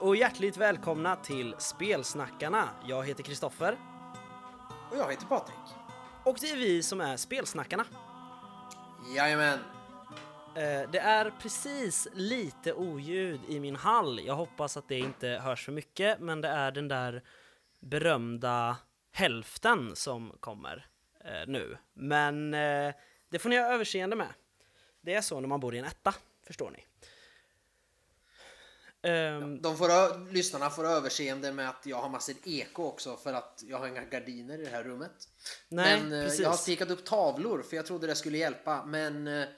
Och hjärtligt välkomna till Spelsnackarna. Jag heter Kristoffer Och jag heter Patrik. och det är vi som är Spelsnackarna. Jajamän. Eh, Det är precis lite oljud i min hall. Jag hoppas att det inte hörs för mycket, men det är den där berömda hälften som kommer eh, nu. Men eh, det får ni ha överseende med. Det är så när man bor i en etta, förstår ni. Ehm, De får, lyssnarna får överseende med att jag har massor eko också för att jag har inga gardiner i det här rummet. nej, men eh, precis. jag har spikat upp tavlor för jag trodde det skulle hjälpa. Men eh,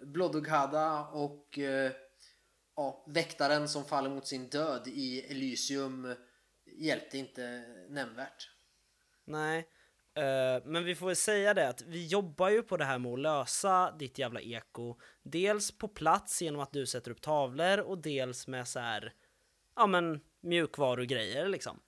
Bloddughada och eh, ja, väktaren som faller mot sin död i Elysium hjälpte inte nämnvärt. Nej, Eh, men vi får väl säga det att vi jobbar ju på det här med att lösa ditt jävla eko. Dels på plats genom att du sätter upp tavlor och dels med så här, ja men mjukvarugrejer liksom.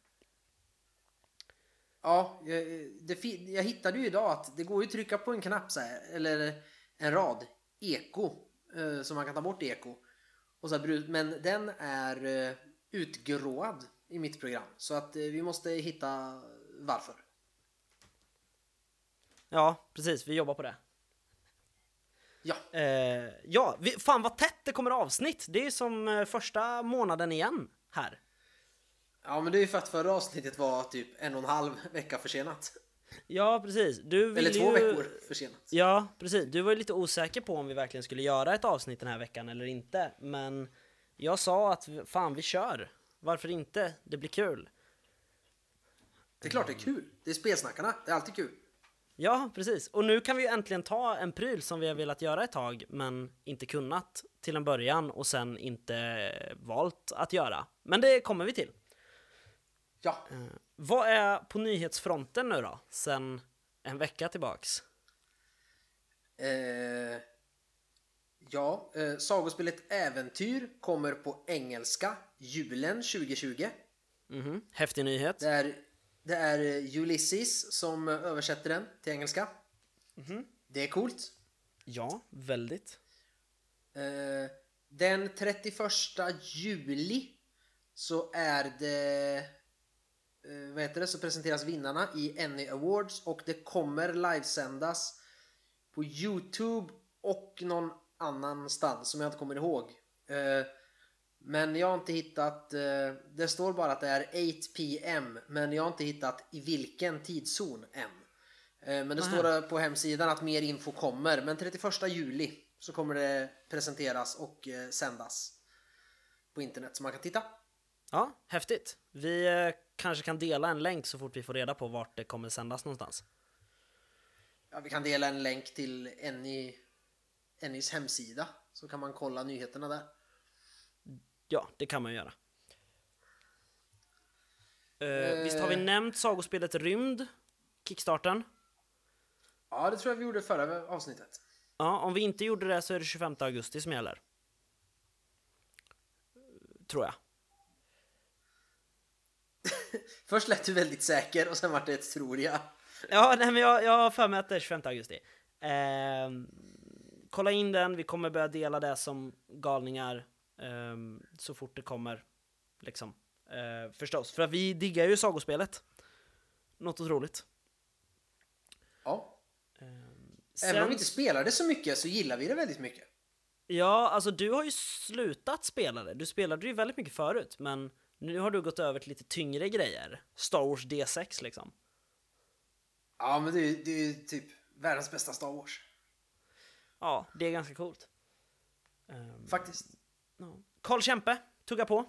Ja, jag, det, jag hittade ju idag att det går ju att trycka på en knapp så här, eller en rad, eko, eh, så man kan ta bort eko. Och så här, men den är eh, utgråad i mitt program, så att vi måste hitta varför. Ja, precis, vi jobbar på det. Ja, Eh, ja, vi, fan vad tätt det kommer avsnitt! Det är som eh, första månaden igen här. ja men det är ju för att förra avsnittet var typ en och en halv vecka försenat. Ja, precis. Du Eller två ju... veckor försenat. Ja, precis. Du var ju lite osäker på om vi verkligen skulle göra ett avsnitt den här veckan eller inte. Men jag sa att fan, vi kör. Varför inte? Det blir kul. Det är klart det är kul. Det är spelsnackarna, det är alltid kul. Ja, precis. Och nu kan vi ju äntligen ta en pryl som vi har velat göra ett tag, men inte kunnat till en början och sen inte valt att göra. Men det kommer vi till. Ja, Vad är på nyhetsfronten nu då, sen en vecka tillbaks? Eh, ja, eh, sagospelet Äventyr kommer på engelska julen 2020. Mhm, häftig nyhet. Det är, det är eh, Ulysses som eh, översätter den till engelska. Det är coolt. Ja, väldigt. Eh, den 31 juli så är det vad heter det, så presenteras vinnarna i Annie Awards och det kommer livesändas på Youtube och någon annanstans som jag inte kommer ihåg. Men jag har inte hittat, eh, det står bara att det är 8 pm men jag har inte hittat i vilken tidszon än. Eh, Men det Nähä. står på hemsidan att mer info kommer. Men 31 juli så kommer det presenteras och eh, sändas på internet så man kan titta. Ja, häftigt. Vi kanske kan dela en länk så fort vi får reda på vart det kommer sändas någonstans. Ja, vi kan dela en länk till Annies hemsida så kan man kolla nyheterna där. Ja, det kan man göra. Eh, visst har vi nämnt sagospelet Rymd? Kickstarten? Ja, det tror jag vi gjorde förra avsnittet. Ja, om vi inte gjorde det så är det 25 augusti som gäller. Tror jag. Först lät du väldigt säker och sen vart det ett tror jag. Ja, nej, men jag, jag har för mig att det är 25 augusti. Ehm, kolla in den, vi kommer börja dela det som galningar ehm, så fort det kommer. Liksom. Eh, förstås, för att vi diggar ju sagospelet. Något otroligt. Ja. Ehm, Även om sen- vi inte spelar det så mycket så gillar vi det väldigt mycket. Ja, alltså du har ju slutat spela det. Du spelade ju väldigt mycket förut, men nu har du gått över till lite tyngre grejer. Star Wars D6 liksom. Ja, men det är, det är ju typ världens bästa Star Wars. Ja, det är ganska coolt. Ehm, Faktiskt. Ja. Carl Kempe, tugga på.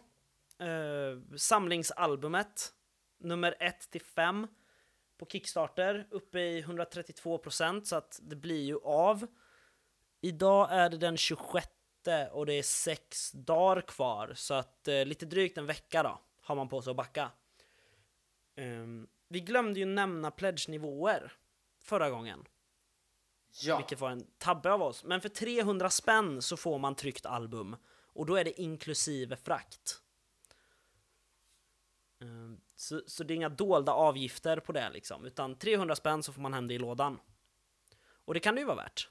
Uh, samlingsalbumet, nummer 1 till 5 på Kickstarter, uppe i 132% så att det blir ju av. Idag är det den 26 och det är sex dagar kvar, så att eh, lite drygt en vecka då har man på sig att backa. Ehm, vi glömde ju nämna pledge-nivåer förra gången, Ja. vilket var en tabbe av oss. Men för 300 spänn så får man tryckt album och då är det inklusive frakt. Ehm, Så, så det är inga dolda avgifter på det liksom, utan 300 spänn så får man hem det i lådan. Och det kan det ju vara värt.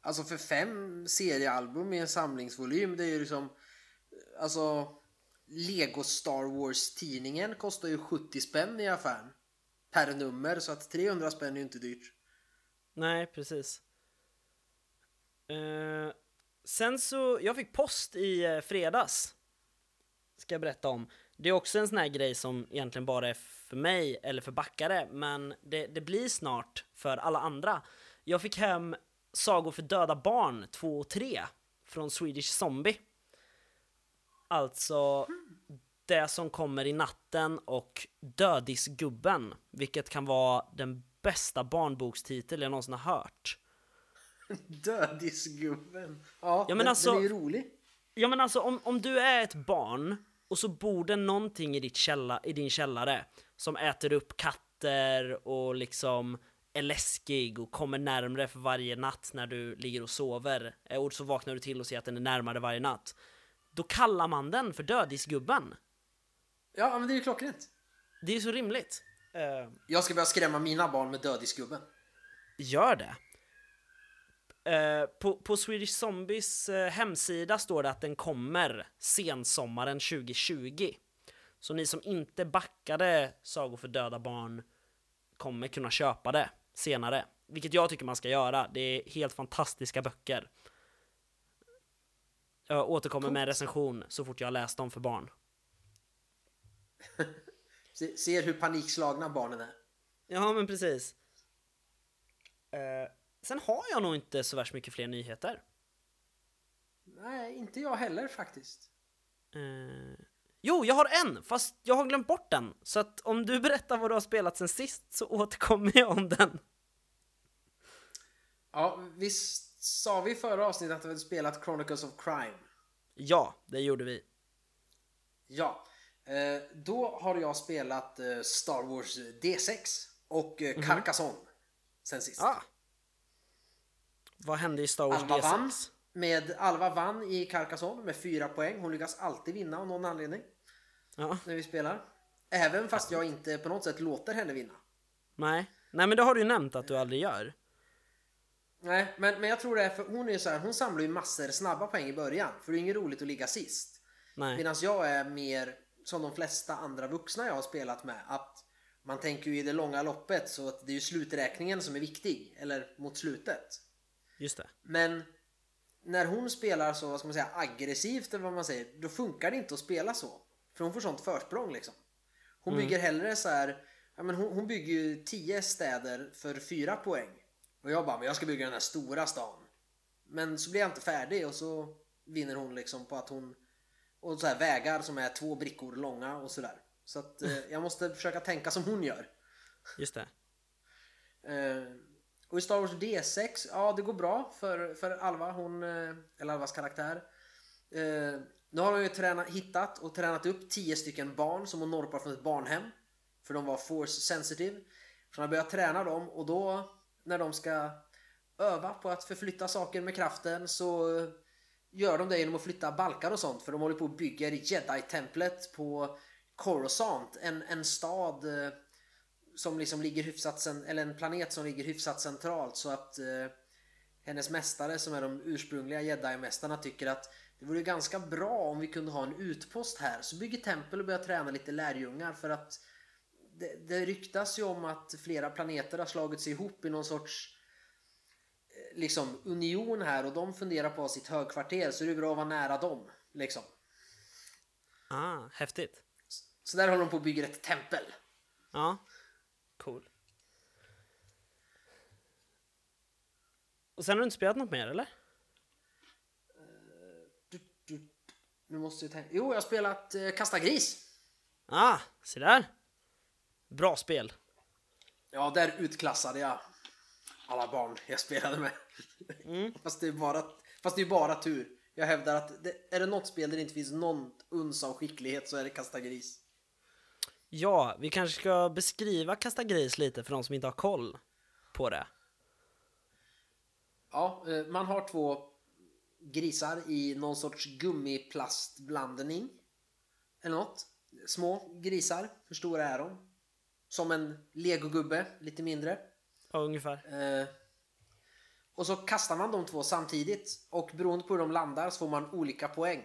Alltså för fem seriealbum i en samlingsvolym, det är ju liksom... alltså Lego Star Wars-tidningen kostar ju 70 spänn i affären. Per nummer, så att 300 spänn är ju inte dyrt. Nej, precis. Eh, sen så, jag fick post i eh, fredags. Ska jag berätta om. Det är också en sån här grej som egentligen bara är för mig eller för backare, men det, det blir snart för alla andra. Jag fick hem Sagor för döda barn 2 och 3 från Swedish Zombie. Alltså det som kommer i natten och Dödisgubben, vilket kan vara den bästa barnbokstitel jag någonsin har hört. Dödisgubben. Ja, Ja, men den, alltså- den är ju rolig. Ja men alltså om, om du är ett barn och så bor det någonting i, ditt källa, i din källare som äter upp katter och liksom är läskig och kommer närmre för varje natt när du ligger och sover och så vaknar du till och ser att den är närmare varje natt. Då kallar man den för Dödisgubben. Ja, men det är ju klockrent. Det är så rimligt. Eh, Jag ska börja skrämma mina barn med Dödisgubben. Gör det. Eh, på, på Swedish Zombies eh, hemsida står det att den kommer sensommaren 2020. Så ni som inte backade Sagor för döda barn kommer kunna köpa det senare. Vilket jag tycker man ska göra. Det är helt fantastiska böcker. Jag återkommer med en recension så fort jag har läst dem för barn. Se, ser hur panikslagna barnen är. Ja, men precis. Eh, sen har jag nog inte så värst mycket fler nyheter. Nej, inte jag heller faktiskt. Eh, jo, jag har en, fast jag har glömt bort den. Så att om du berättar vad du har spelat sen sist så återkommer jag om den. Ja, visst sa vi i förra avsnittet att vi hade spelat Chronicles of Crime? Ja, det gjorde vi. Ja. Eh, då har jag spelat eh, Star Wars D6 och eh, Carcassonne sen sist. Ah. Vad hände i Star Wars Alva D6? vann, med, Alva vann i Carcassonne med fyra poäng. Hon lyckas alltid vinna av någon anledning Ja, när vi spelar. Även fast jag inte på något sätt låter henne vinna. nej. Nej, men det har du ju nämnt att du aldrig gör. Nej, men, men jag tror det är för hon är så här, hon samlar ju massor snabba poäng i början. För det är inget roligt att ligga sist. Medan jag är mer som de flesta andra vuxna jag har spelat med. Att man tänker ju i det långa loppet så att det är ju sluträkningen som är viktig. Eller mot slutet. Just det. Men när hon spelar så, vad ska man säga, aggressivt eller vad man säger. Då funkar det inte att spela så. För hon får sånt försprång liksom. Hon bygger hellre så här. Ja, men hon, hon bygger ju 10 städer för 4 poäng. Och jag bara, men jag ska bygga den här stora stan. Men så blir jag inte färdig och så vinner hon liksom på att hon och så här vägar som är två brickor långa och sådär. Så att eh, jag måste försöka tänka som hon gör. Just det. Eh, och i Star Wars D6, ja det går bra för, för Alva, hon, eh, eller Alvas karaktär. Eh, nu har hon ju tränat, hittat och tränat upp 10 stycken barn som hon norpar från ett barnhem. För de var force sensitive. Så hon har börjat träna dem och då när de ska öva på att förflytta saker med kraften så eh, gör de det genom att flytta balkar och sånt. För de håller på och bygger Jedi-templet på Coruscant, en, en stad eh, som liksom ligger hyfsat eller en planet som ligger hyfsat centralt så att eh, hennes mästare som är de ursprungliga jedi-mästarna tycker att det vore ganska bra om vi kunde ha en utpost här så bygger tempel och börjar träna lite lärjungar för att det, det ryktas ju om att flera planeter har slagit sig ihop i någon sorts eh, liksom union här och de funderar på sitt högkvarter så det är bra att vara nära dem liksom. Ah, häftigt. Så där håller de på att bygga ett tempel. Ja. Cool. Och sen har du inte spelat något mer eller? Du, du, nu måste jag tänka. Jo, jag har spelat eh, Kasta Gris. Ah, se där. Bra spel. Ja, där utklassade jag alla barn jag spelade med. fast, det är bara, fast det är bara tur. Jag hävdar att det, är det något spel där det inte finns någon uns av skicklighet så är det Kasta Gris. Ja, vi kanske ska beskriva Kasta Gris lite för de som inte har koll på det. Ja, eh, man har två grisar i någon sorts gummiplastblandning. Eller något. Små grisar. Hur stora är de? Som en legogubbe, lite mindre. Ja, ungefär. Eh, och så kastar man de två samtidigt och beroende på hur de landar så får man olika poäng.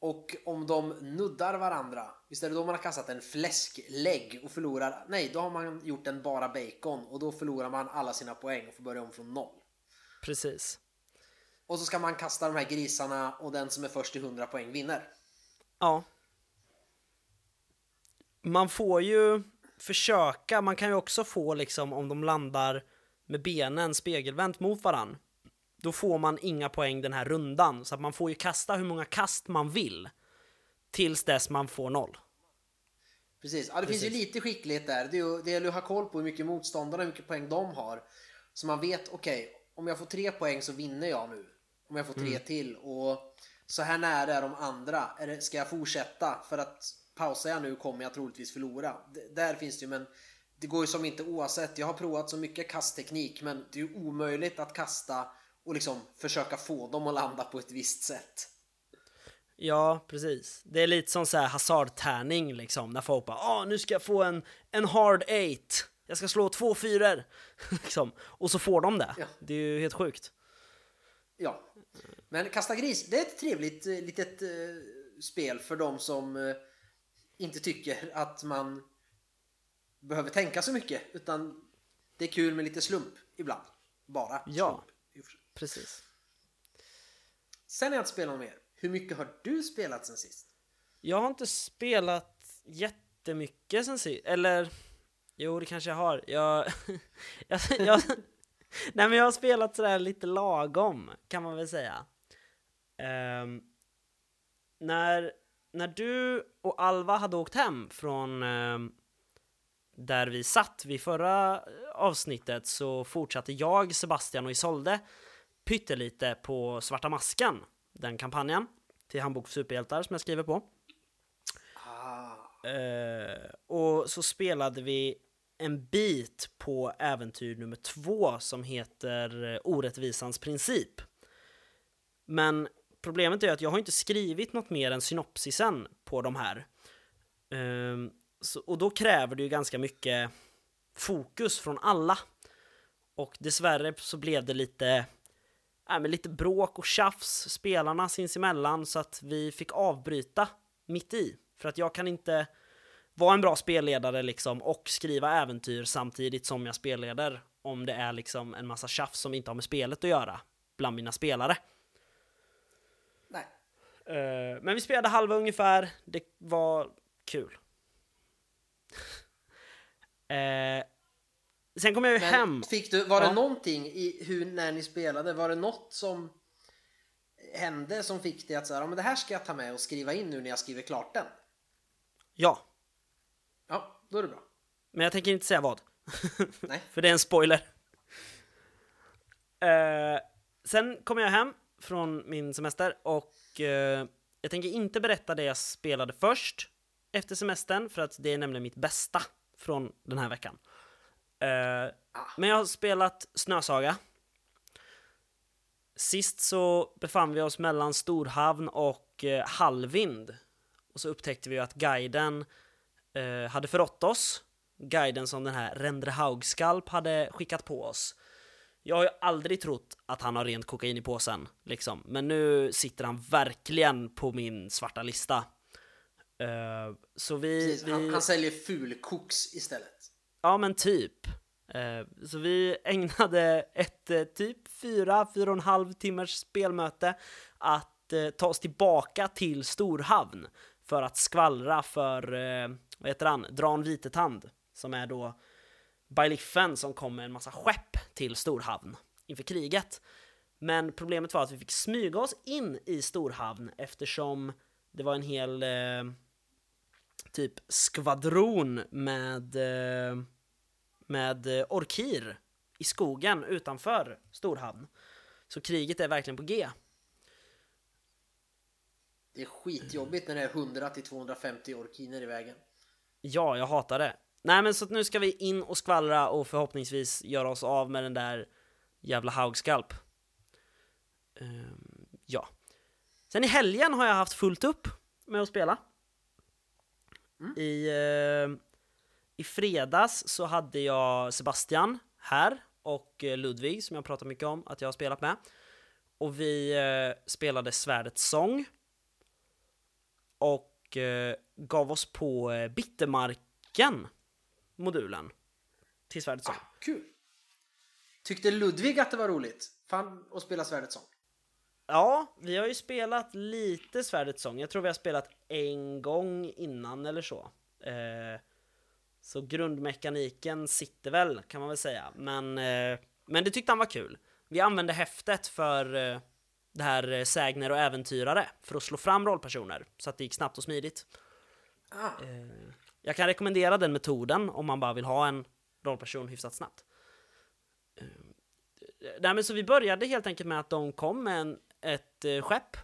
Och om de nuddar varandra, visst är det då man har kastat en fläsklägg och förlorar? Nej, då har man gjort en bara bacon och då förlorar man alla sina poäng och får börja om från noll. Precis. Och så ska man kasta de här grisarna och den som är först till 100 poäng vinner. Ja. Man får ju försöka, man kan ju också få liksom om de landar med benen spegelvänt mot varann. Då får man inga poäng den här rundan, så att man får ju kasta hur många kast man vill. Tills dess man får noll. Precis, ja, det Precis. finns ju lite skicklighet där. Det, är ju, det gäller ju att ha koll på hur mycket motståndarna, hur mycket poäng de har. Så man vet, okej, om jag får tre poäng så vinner jag nu. Om jag får tre till. Och så här nära är de andra. Är det, ska jag fortsätta? För att pausar jag nu kommer jag troligtvis förlora. D där finns det ju, men det går ju som inte oavsett. Jag har provat så mycket kastteknik, men det är ju omöjligt att kasta och liksom försöka få dem att landa på ett visst sätt. Ja, precis. Det är lite som så här hasardtärning liksom, när folk bara ah, nu ska jag få en, en hard eight. Jag ska slå två fyror. liksom. Och så får de det. Ja. Det är ju helt sjukt. Ja, men kasta gris, det är ett trevligt eh, litet eh, spel för de som eh, inte tycker att man behöver tänka så mycket utan det är kul med lite slump ibland. Bara Ja. slump. Precis. Sen har jag inte spelat mer. Hur mycket har du spelat sen sist? Jag har inte spelat jättemycket sen sist. Eller, jo det kanske jag har. Jag, jag, jag, nej men jag har spelat sådär lite lagom, kan man väl säga. Ehm, när, när du och Alva hade åkt hem från ehm, där vi satt vid förra avsnittet så fortsatte jag, Sebastian och Isolde pyttelite på Svarta Masken, den kampanjen till Handbok för superhjältar som jag skriver på. Ah, Eh, och så spelade vi en bit på äventyr nummer två som heter eh, Orättvisans princip. Men problemet är att jag har inte skrivit något mer än synopsisen på de här. Ehm, så, och då kräver det ju ganska mycket fokus från alla. Och dessvärre så blev det lite, äh, men lite bråk och tjafs spelarna sinsemellan så att vi fick avbryta mitt i. För att jag kan inte vara en bra spelledare liksom och skriva äventyr samtidigt som jag spelleder om det är liksom en massa tjafs som inte har med spelet att göra bland mina spelare. nej. Eh, men vi spelade halva ungefär, det var kul. Eh, sen kom jag ju Men hem. Fick du, var det Ja. någonting i hur, när ni spelade, var det något som hände som fick dig att säga, ja men det här ska jag ta med och skriva in nu när jag skriver klart den? Ja, Ja, då är det bra. men jag tänker inte säga vad. Nej. För det är en spoiler. Eh, sen kom jag hem från min semester och eh, jag tänker inte berätta det jag spelade först efter semestern för att det är nämligen mitt bästa från den här veckan. Eh, men jag har spelat Snösaga. Sist så befann vi oss mellan Storhavn och eh, Hallvind. Och så upptäckte vi att guiden eh, hade förrått oss. Guiden som den här Rendre Haugskalp hade skickat på oss. Jag har ju aldrig trott att han har rent kokain i påsen, liksom. Men nu sitter han verkligen på min svarta lista. Eh, så vi... Precis, vi... han, han säljer fulkoks istället. Ja, men typ. Eh, Så vi ägnade ett eh, typ fyra, fyra och en halv timmars spelmöte att ta oss tillbaka till Storhavn för att skvallra för, vad heter han, Dran Vitetand, som är då bailiffen som kom med en massa skepp till Storhavn inför kriget. Men problemet var att vi fick smyga oss in i Storhavn eftersom det var en hel eh, typ skvadron med eh, med Orkir i skogen utanför Storhamn. Så kriget är verkligen på G. Det är skitjobbigt när det är 100 till 250 orkiner i vägen. Ja, jag hatar det. Nej men så att nu ska vi in och skvallra och förhoppningsvis göra oss av med den där jävla Haugskalp. Ehm, ja. Sen i helgen har jag haft fullt upp med att spela. I, eh, I fredags så hade jag Sebastian här och eh, Ludvig som jag pratat mycket om att jag har spelat med. Och vi eh, spelade Svärdets sång. och eh, gav oss på eh, Bittermarken, modulen, till Svärdets sång. Kul! Tyckte Ludvig att det var roligt? Fan att spela Svärdets sång. Ja, vi har ju spelat lite Svärdets sång. Jag tror vi har spelat en gång innan eller så. Eh, så grundmekaniken sitter väl, kan man väl säga. Men, eh, men det tyckte han var kul. Vi använde häftet för det här eh, sägner och äventyrare för att slå fram rollpersoner så att det gick snabbt och smidigt. Ah, Eh, jag kan rekommendera den metoden om man bara vill ha en rollperson hyfsat snabbt. Eh, men så vi började helt enkelt med att de kom med en, ett skepp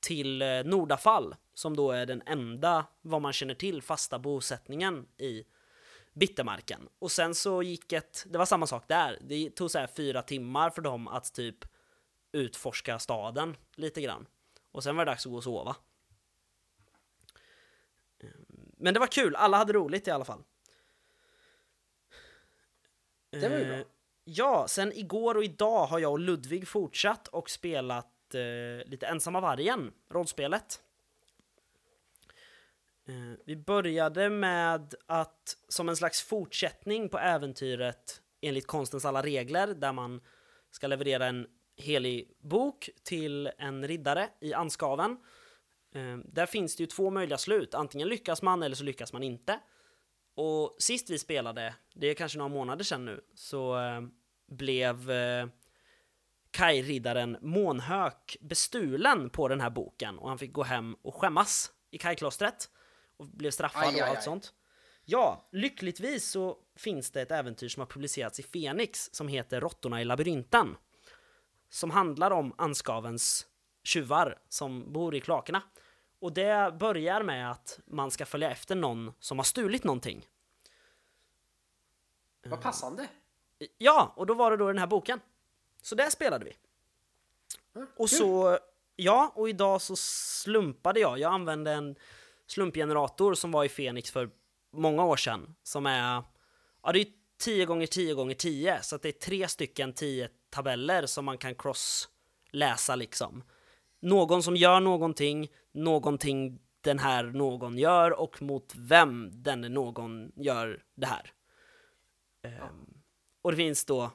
till Nordafall, som då är den enda, vad man känner till, fasta bosättningen i Bittermarken. Och sen så gick ett, det var samma sak där, det tog så här fyra timmar för dem att typ utforska staden lite grann. Och sen var det dags att gå och sova. Men det var kul, alla hade roligt i alla fall. Det var ju bra. Ja, sen igår och idag har jag och Ludvig fortsatt och spelat eh, lite Ensamma vargen, rollspelet. Eh, vi började med att, som en slags fortsättning på äventyret enligt konstens alla regler, där man ska leverera en helig bok till en riddare i Anskaven. Eh, där finns det ju två möjliga slut, antingen lyckas man eller så lyckas man inte. Och sist vi spelade, det är kanske några månader sedan nu, så eh, blev eh, Kaj-riddaren Månhök bestulen på den här boken och han fick gå hem och skämmas i Kaj-klostret och blev straffad Aj, aj, och allt aj. sånt. Ja, lyckligtvis så finns det ett äventyr som har publicerats i Fenix som heter Råttorna i labyrinten. Som handlar om Anskavens tjuvar som bor i kloakerna. Och det börjar med att man ska följa efter någon som har stulit någonting. vad passande. Ja, och då var det då den här boken. Så där spelade vi. Ja, Och så, ja, och idag så slumpade jag. Jag använde en slumpgenerator som var i Fenix för många år sedan. Som är, ja det är 10 gånger 10 gånger 10 så att det är tre stycken 10 tabeller som man kan cross-läsa liksom. Någon som gör någonting, någonting den här någon gör och mot vem den någon gör det här. Ehm, och det finns då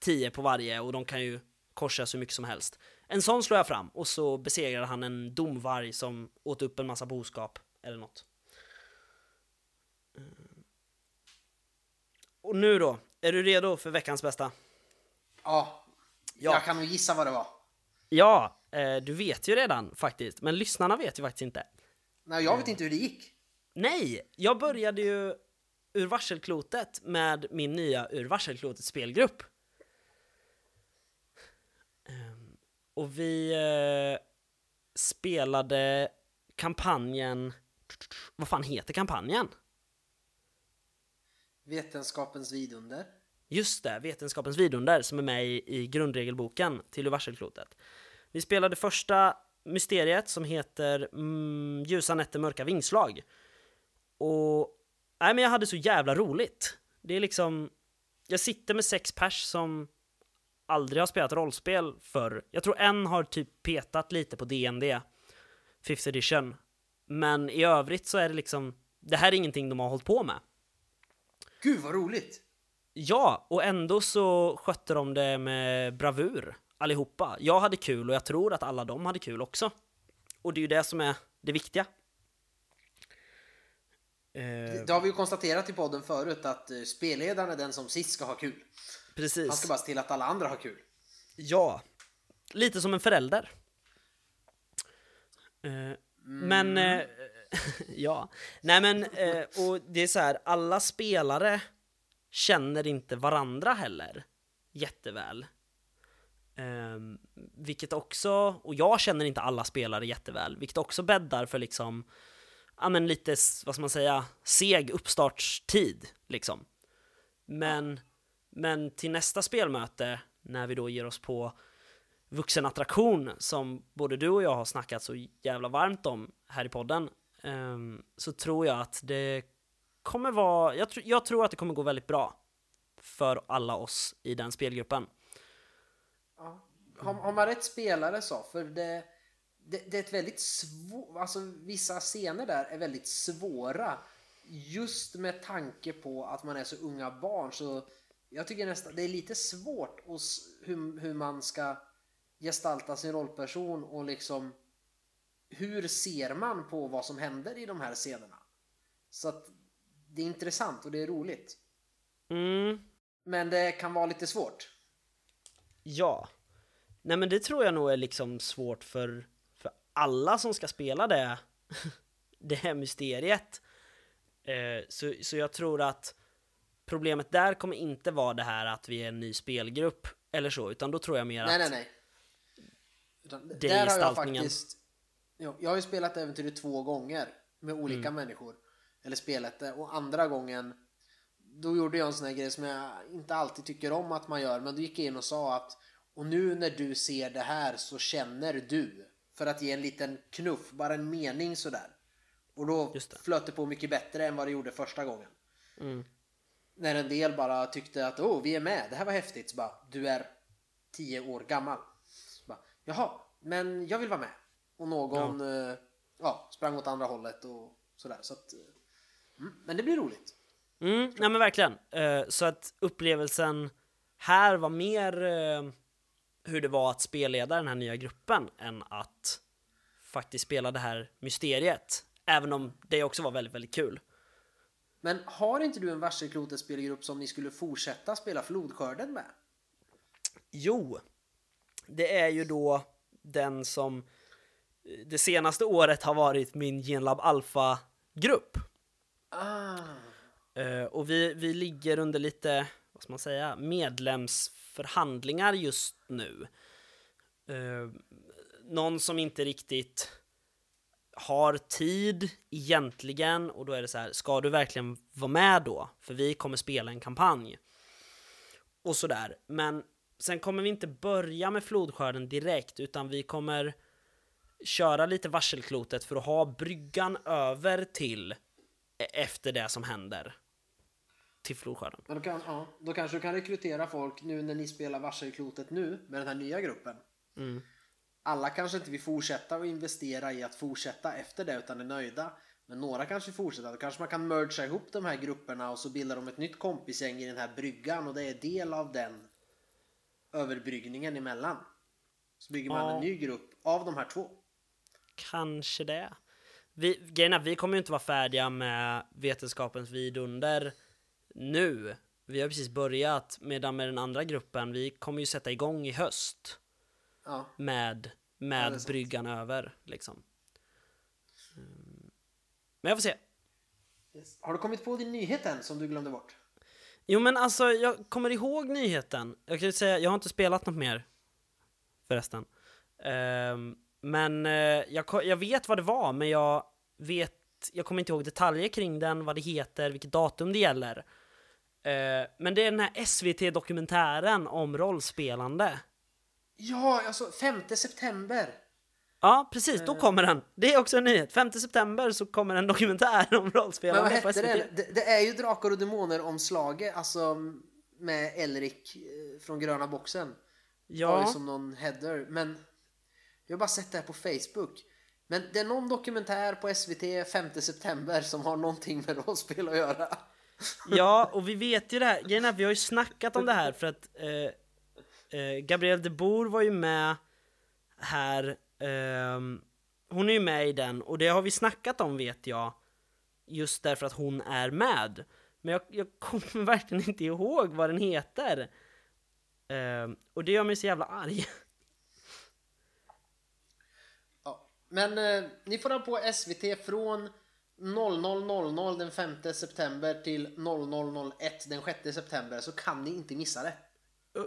10 på varje och de kan ju korsas hur mycket som helst. En sån slår jag fram och så besegrar han en domvarg som åt upp en massa boskap eller något. Och nu då, är du redo för veckans bästa? Ja, Ja. jag kan nog gissa vad det var. Ja, eh, du vet ju redan faktiskt, men lyssnarna vet ju faktiskt inte. Nej, jag vet inte hur det gick. Nej, jag började ju ur varselklotet med min nya ur varselklotet spelgrupp. Ehm, Och vi eh, spelade kampanjen... Vad fan heter kampanjen? Vetenskapens vidunder. Just det, Vetenskapens vidunder som är med i, i grundregelboken till ur varselklotet. Vi spelade första mysteriet som heter mm, Ljusa nätter, mörka vingslag. Och nej, men jag hade så jävla roligt. Det är liksom, jag sitter med sex pers som aldrig har spelat rollspel förr. Jag tror en har typ petat lite på D&D, 5th edition. Men i övrigt så är det liksom, det här är ingenting de har hållit på med. Gud vad roligt! Ja, och ändå så skötte de det med bravur allihopa. Jag hade kul och jag tror att alla de hade kul också. Och det är ju det som är det viktiga. Eh, Det har vi ju konstaterat i podden förut att eh, spelledaren är den som sist ska ha kul. Han precis. ska bara se till att alla andra har kul. Ja, lite som en förälder. Eh, Men, eh, ja. Nej men, eh, och det är så här, alla spelare känner inte varandra heller jätteväl. Eh, vilket också, och jag känner inte alla spelare jätteväl, vilket också bäddar för liksom, ja men lite, vad ska man säga, seg uppstartstid liksom. Men, men till nästa spelmöte, när vi då ger oss på vuxenattraktion som både du och jag har snackat så jävla varmt om här i podden, um, så tror jag att det kommer vara, jag, tr- jag tror att det kommer gå väldigt bra för alla oss i den spelgruppen. Ja. Har, har man rätt spelare så, för det, det, det är ett väldigt svårt, alltså vissa scener där är väldigt svåra. Just med tanke på att man är så unga barn så jag tycker nästan det är lite svårt hur, hur man ska gestalta sin rollperson och liksom hur ser man på vad som händer i de här scenerna? Så att det är intressant och det är roligt. Mm. Men det kan vara lite svårt. Ja. Nej men det tror jag nog är liksom svårt för, för alla som ska spela det, det här mysteriet. Eh, så, så jag tror att problemet där kommer inte vara det här att vi är en ny spelgrupp eller så, utan då tror jag mer nej, att... Nej, nej, nej. Det där har jag faktiskt... Jag har ju spelat äventyret två gånger med olika mm. människor. Eller spelat det. Och andra gången då gjorde jag en sån här grej som jag inte alltid tycker om att man gör. Men då gick jag in och sa att och nu när du ser det här så känner du. För att ge en liten knuff, bara en mening sådär. Och då det. flöt det på mycket bättre än vad det gjorde första gången. Mm. När en del bara tyckte att åh, vi är med, det här var häftigt. Så bara, du är tio år gammal. Så bara, Jaha, men jag vill vara med. Och någon ja. Eh, ja sprang åt andra hållet och sådär. Så att, eh, mm, men det blir roligt. Mm, nej men verkligen. Uh, så att upplevelsen här var mer hur det var att spelleda den här nya gruppen än att faktiskt spela det här mysteriet. Även om det också var väldigt, väldigt kul. Men har inte du en varselklotet spelgrupp som ni skulle fortsätta spela flodskörden med? Jo, det är ju då den som det senaste året har varit min Genlab Alpha-grupp. Ah. Uh, och vi, vi ligger under lite, vad ska man säga, medlemsförhandlingar just nu. Uh, någon som inte riktigt har tid egentligen och då är det så här, ska du verkligen vara med då? För vi kommer spela en kampanj. Och sådär. Men sen kommer vi inte börja med flodskörden direkt utan vi kommer köra lite varselklotet för att ha bryggan över till e- efter det som händer till flodskörden. då, kan, ja, då kanske du kan rekrytera folk nu när ni spelar varselklotet nu med den här nya gruppen. Mm. Alla kanske inte vill fortsätta och investera i att fortsätta efter det utan är nöjda. Men några kanske fortsätter. Då kanske man kan mergea ihop de här grupperna och så bildar de ett nytt kompisgäng i den här bryggan och det är del av den överbryggningen emellan. Så bygger man ja. en ny grupp av de här två. Kanske det. Vi, grejen är, vi kommer ju inte vara färdiga med Vetenskapens vidunder nu. Vi har precis börjat, medan med den andra gruppen, vi kommer ju sätta igång i höst. Ja. Med, med ja, bryggan över, liksom. Mm. Men jag får se. Yes. Har du kommit på din nyhet än som du glömde bort? Jo men alltså, jag kommer ihåg nyheten. Jag kan ju säga, jag har inte spelat något mer. Förresten. Um, men uh, jag, jag vet vad det var, men jag vet, jag kommer inte ihåg detaljer kring den, vad det heter, vilket datum det gäller. Uh, men det är den här SVT-dokumentären om rollspelande. Ja, alltså 5 september. Ja, precis, då kommer den. Det är också en nyhet. 5 september så kommer en dokumentär om rollspelande Men vad hette den? Det, det, är ju Drakar och Demoner omslaget, alltså med Elrik eh, från gröna boxen. Ja. Har ju som någon header, men jag har bara sett det här på Facebook. Men det är någon dokumentär på SVT 5 september som har någonting med rollspel att göra. Ja, och vi vet ju det här. Grejen är, vi har ju snackat om det här för att eh, eh, Gabrielle de Boer var ju med här, eh, hon är ju med i den och det har vi snackat om vet jag, just därför att hon är med. Men jag, jag kommer verkligen inte ihåg vad den heter. Eh, och det gör mig så jävla arg. Ja, men eh, ni får ha på SVT från 00.00 den 5 september till 00.01 den 6 september så kan ni inte missa det.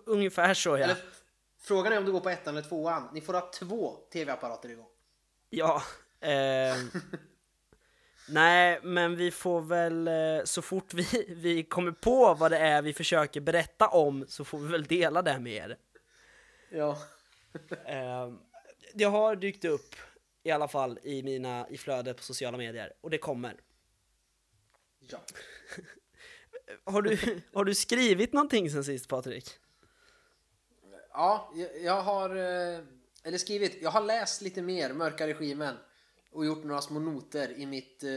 Ungefär så ja. Eller, frågan är om du går på ettan eller tvåan. Ni får ha två tv-apparater igång. Ja. Eh, nej, men vi får väl eh, så fort vi, vi kommer på vad det är vi försöker berätta om så får vi väl dela det med er. Ja. eh, det har dykt upp i alla fall i mina i flödet på sociala medier och det kommer. Ja. har, du, har du skrivit någonting sen sist Patrik? Ja, jag har... Eh, eller skrivit, jag har läst lite mer Mörka Regimen och gjort några små noter i mitt eh,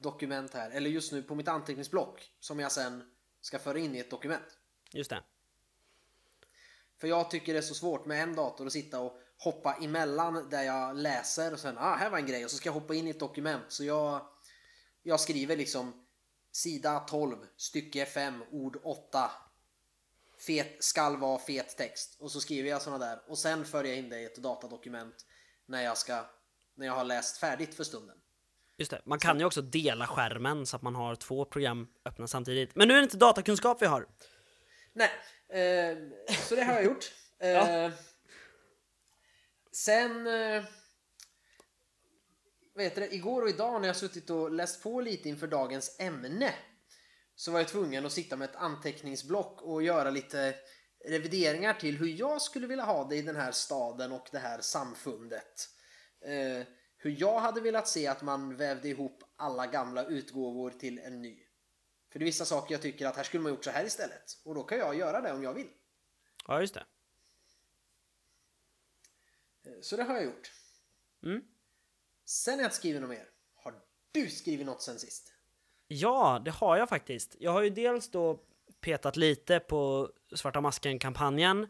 dokument här, eller just nu på mitt anteckningsblock som jag sen ska föra in i ett dokument. Just det. För jag tycker det är så svårt med en dator att sitta och hoppa emellan där jag läser och sen, ah, här var en grej och så ska jag hoppa in i ett dokument. Så jag, jag skriver liksom sida 12, stycke 5, ord 8. Fet, skall vara fet text. Och så skriver jag sådana där och sen för jag in det i ett datadokument när jag ska, när jag har läst färdigt för stunden. Just det. Man kan ju också dela skärmen så att man har två program öppna samtidigt. Men nu är det inte datakunskap vi har. Nej, eh, så det har jag gjort. Eh, Sen... Eh, Vet du, igår och idag när jag suttit och läst på lite inför dagens ämne så var jag tvungen att sitta med ett anteckningsblock och göra lite revideringar till hur jag skulle vilja ha det i den här staden och det här samfundet. Eh, hur jag hade velat se att man vävde ihop alla gamla utgåvor till en ny. För det är vissa saker jag tycker att här skulle man gjort så här istället. Och då kan jag göra det om jag vill. Ja, just det. Så det har jag gjort. Mm. Sen har jag inte skrivit något mer. Har du skrivit något sen sist? Ja, det har jag faktiskt. Jag har ju dels då petat lite på Svarta Masken-kampanjen,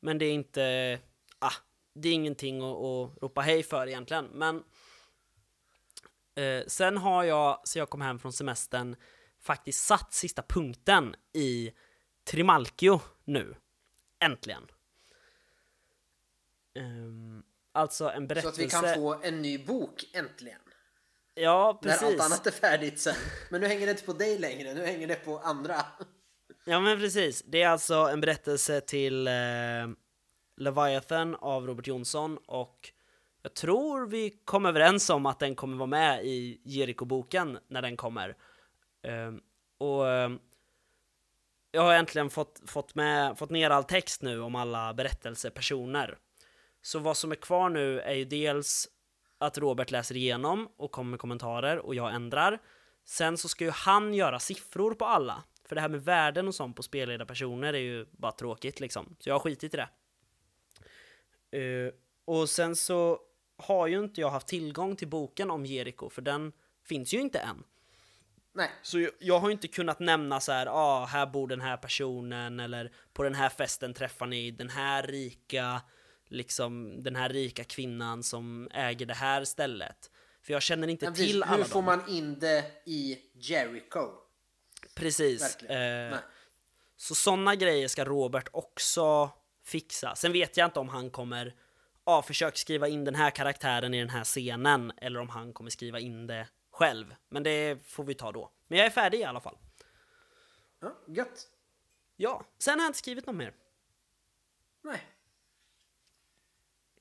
men det är inte... Ah, det är ingenting att, att ropa hej för egentligen, men... Eh, sen har jag, så jag kom hem från semestern, faktiskt satt sista punkten i Trimalchio nu. Äntligen. Ehm, alltså en Så berättelse... att vi kan få en ny bok äntligen. Ja, precis. När allt annat är färdigt sen. Men nu hänger det inte på dig längre, nu hänger det på andra. Ja men precis, det är alltså en berättelse till eh, Leviathan av Robert Jonsson och jag tror vi kom överens om att den kommer vara med i Jericho-boken när den kommer. Eh, och eh, jag har äntligen fått, fått, med, fått ner all text nu om alla berättelsepersoner. Så vad som är kvar nu är ju dels att Robert läser igenom och kommer med kommentarer och jag ändrar. Sen så ska ju han göra siffror på alla. För det här med värden och sånt på spelledarpersoner är ju bara tråkigt liksom. Så jag har skitit i det. Eh, och sen så har ju inte jag haft tillgång till boken om Jericho, för den finns ju inte än. Nej, Så jag, jag har inte kunnat nämna så här, ah, här bor den här personen, eller på den här festen träffar ni den här rika, liksom den här rika kvinnan som äger det här stället. För jag känner inte men precis, till alla hur får dem. man in det i Jericho? Precis. Eh, så sådana grejer ska Robert också fixa. Sen vet jag inte om han kommer ja, försöka skriva in den här karaktären i den här scenen eller om han kommer skriva in det själv. Men det får vi ta då. Men jag är färdig i alla fall. Ja, gött. Ja, sen har jag inte skrivit något mer. Nej.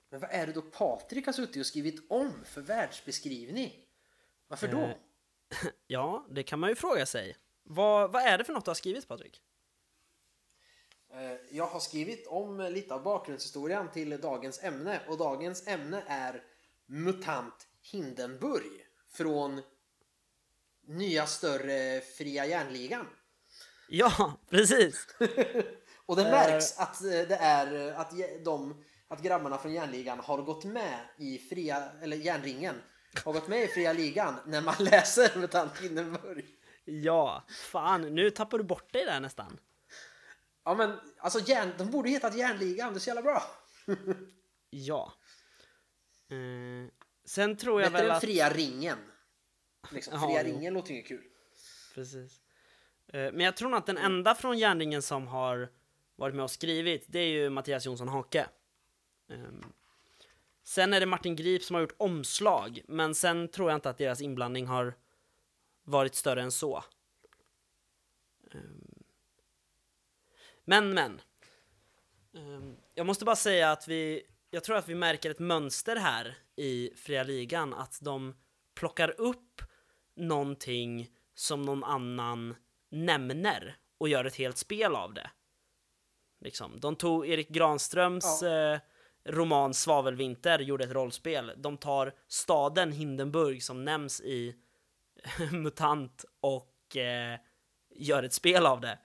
Men vad är det då Patrik har suttit och skrivit om för världsbeskrivning? Varför då? Eh, Ja, det kan man ju fråga sig. Vad, vad är det för något du har skrivit Patrik? Eh, Jag har skrivit om lite av bakgrundshistorien till dagens ämne och dagens ämne är MUTANT Hindenburg från nya större fria järnligan. Ja, precis! Och det Eh. märks att eh, det är eh, att de att grabbarna från järnligan har gått med i fria eller järnringen har gått med i fria ligan när man läser MUTANT Hindenburg. Ja, fan, nu tappar du bort dig där nästan. Ja men alltså järn, de borde hetat järnligan, det är så jävla bra. Ja. Eh, sen tror jag Bättre väl än att... fria ringen. Liksom, Ja, fria jo. ringen låter ju kul. Precis. Eh, Men jag tror nog att den enda från Järnringen som har varit med och skrivit, det är ju Mattias Jonsson Hake. Ehm, Sen är det Martin Grip som har gjort omslag, men sen tror jag inte att deras inblandning har varit större än så. Ehm, Men, men. Ehm, Jag måste bara säga att vi, jag tror att vi märker ett mönster här i Fria Ligan, att de plockar upp någonting som någon annan nämner och gör ett helt spel av det. Liksom. De tog Erik Granströms eh, roman Svavelvinter, gjorde ett rollspel. De tar staden Hindenburg som nämns i MUTANT och eh, gör ett spel av det.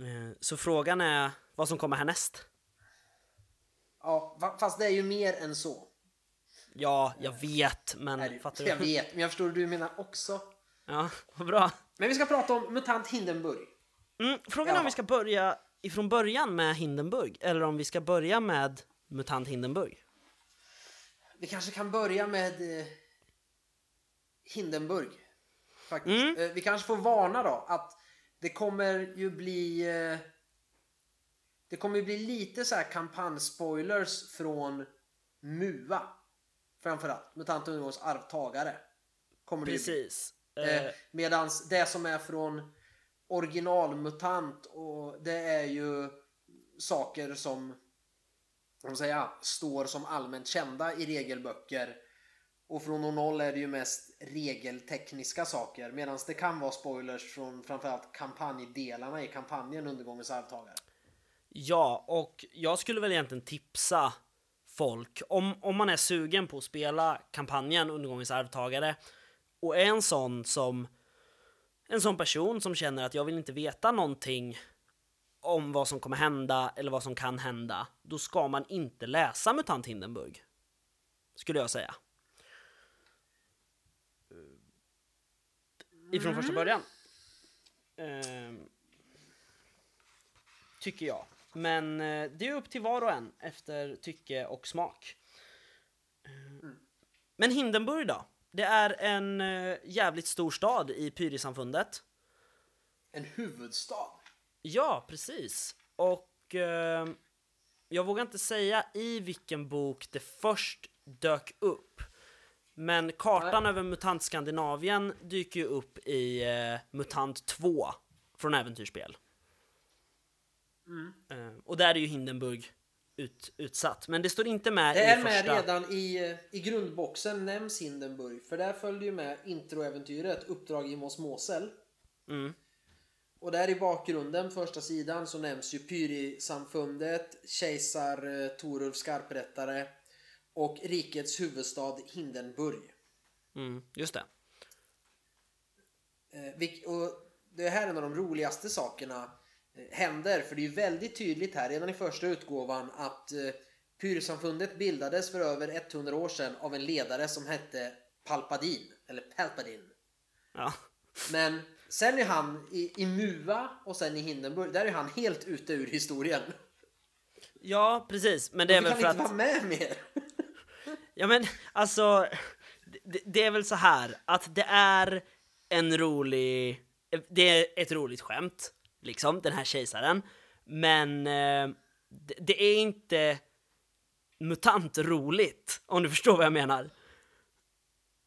Eh, så frågan är vad som kommer härnäst. Ja, fa- fast det är ju mer än så. Ja, jag vet, men det- fattar Jag du? vet, men jag förstår du menar också. Ja, vad bra. Men vi ska prata om MUTANT Hindenburg. Mm, frågan är om vi ska börja ifrån början med Hindenburg, eller om vi ska börja med MUTANT Hindenburg. Vi kanske kan börja med eh, Hindenburg. Faktiskt. Mm. Eh, vi kanske får varna då att det kommer ju bli eh, det kommer ju bli lite så här kampanjspoilers från MUA. Framförallt, MUTANT Undergångs arvtagare. Kommer det. Precis. Eh, Eh, medans det som är från originalmutant och det är ju saker som om säga, står som allmänt kända i regelböcker. Och från och 0 är det ju mest regeltekniska saker medan det kan vara spoilers från framförallt kampanjdelarna i kampanjen Undergångens arvtagare. Ja, och jag skulle väl egentligen tipsa folk, om, om man är sugen på att spela kampanjen Undergångens arvtagare och är en sån som en sån person som känner att jag vill inte veta någonting om vad som kommer hända eller vad som kan hända, då ska man inte läsa MUTANT Hindenburg. Skulle jag säga. Ifrån första början. Ehm, tycker jag. Men eh, det är upp till var och en efter tycke och smak. Eh, Men Hindenburg då? Det är en eh, jävligt stor stad i Pyrisamfundet. En huvudstad. Ja, precis. Och eh, jag vågar inte säga i vilken bok det först dök upp. Men kartan över MUTANT Skandinavien dyker ju upp i eh, MUTANT 2 från Äventyrsspel. Eh, och där är ju Hindenburg ut, utsatt. Men det står inte med Det i är med första... redan i, i grundboxen nämns Hindenburg för där följde ju med introäventyret Uppdrag i Mos Mosel. Mm. Och där i bakgrunden, första sidan, så nämns ju Pyri-samfundet, kejsar eh, Torulf Skarprättare och rikets huvudstad Hindenburg. Mm, just det. Eh, och det här är en av de roligaste sakerna händer, för det är ju väldigt tydligt här redan i första utgåvan att eh, Pyri-samfundet bildades för över 100 år sedan av en ledare som hette Palpadin, eller Palpadin. Ja. Men sen är han i, i Mua och sen i Hindenburg, där är han helt ute ur historien. ja, precis. Men det är väl kan för inte att... vara med mer. Ja men alltså, det, det är väl så här att det är en rolig, det är ett roligt skämt, liksom, den här kejsaren. Men eh, det, det är inte mutant-roligt, om du förstår vad jag menar.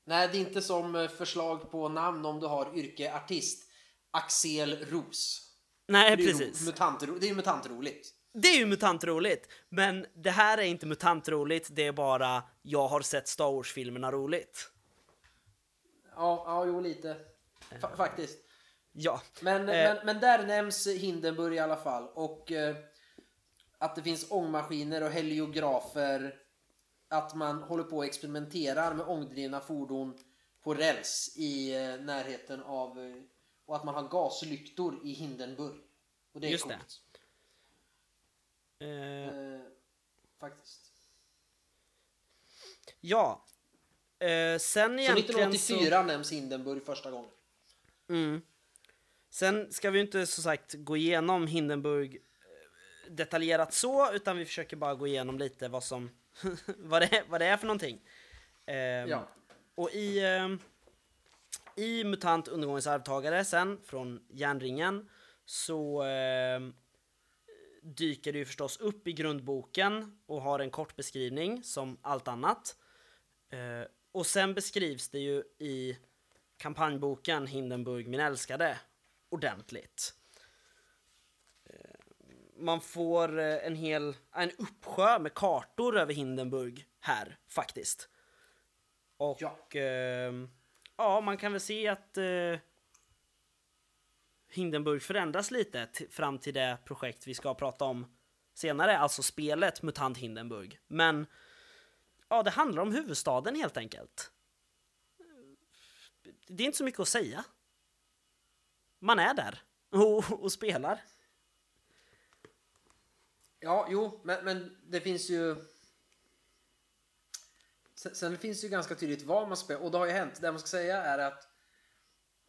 Nej, det är inte som eh, förslag på namn om du har yrke artist. Axel Ros. Nej, Det precis. mutant- det är ju mutantroligt. Det är ju mutant-roligt, men det här är inte mutant-roligt, det är bara jag har sett Star Wars-filmerna roligt. Ja, ja jo lite. Fa- faktiskt. Ja. Men, Eh. men, men där nämns Hindenburg i alla fall. Och eh, att det finns ångmaskiner och heliografer. Att man håller på och experimenterar med ångdrivna fordon på räls i eh, närheten av... Eh, och att man har gaslyktor i Hindenburg. Och det är Just det. coolt. Eh, Eh, faktiskt. ja. Sen Så egentligen 1984 nämns Hindenburg första gången. Mm. Sen ska vi inte så sagt gå igenom Hindenburg eh, detaljerat så, utan vi försöker bara gå igenom lite vad som vad, det, är- vad det är för någonting. Ehm, Ja. Och i, ehm, i MUTANT Undergångens arvtagare sen, från järnringen, så ehm, dyker det ju förstås upp i grundboken och har en kort beskrivning som allt annat. Eh, och sen beskrivs det ju i kampanjboken Hindenburg min älskade ordentligt. Eh, Man får eh, en hel en uppsjö med kartor över Hindenburg här faktiskt. Och Ja. ja, ja man kan väl se att eh, Hindenburg förändras lite fram till det projekt vi ska prata om senare, alltså spelet MUTANT Hindenburg. Men ja, det handlar om huvudstaden helt enkelt. Det är inte så mycket att säga. Man är där och, och spelar. Ja, jo, men, men det finns ju... Sen, sen finns det ju ganska tydligt vad man spelar och det har ju hänt. Det man ska säga är att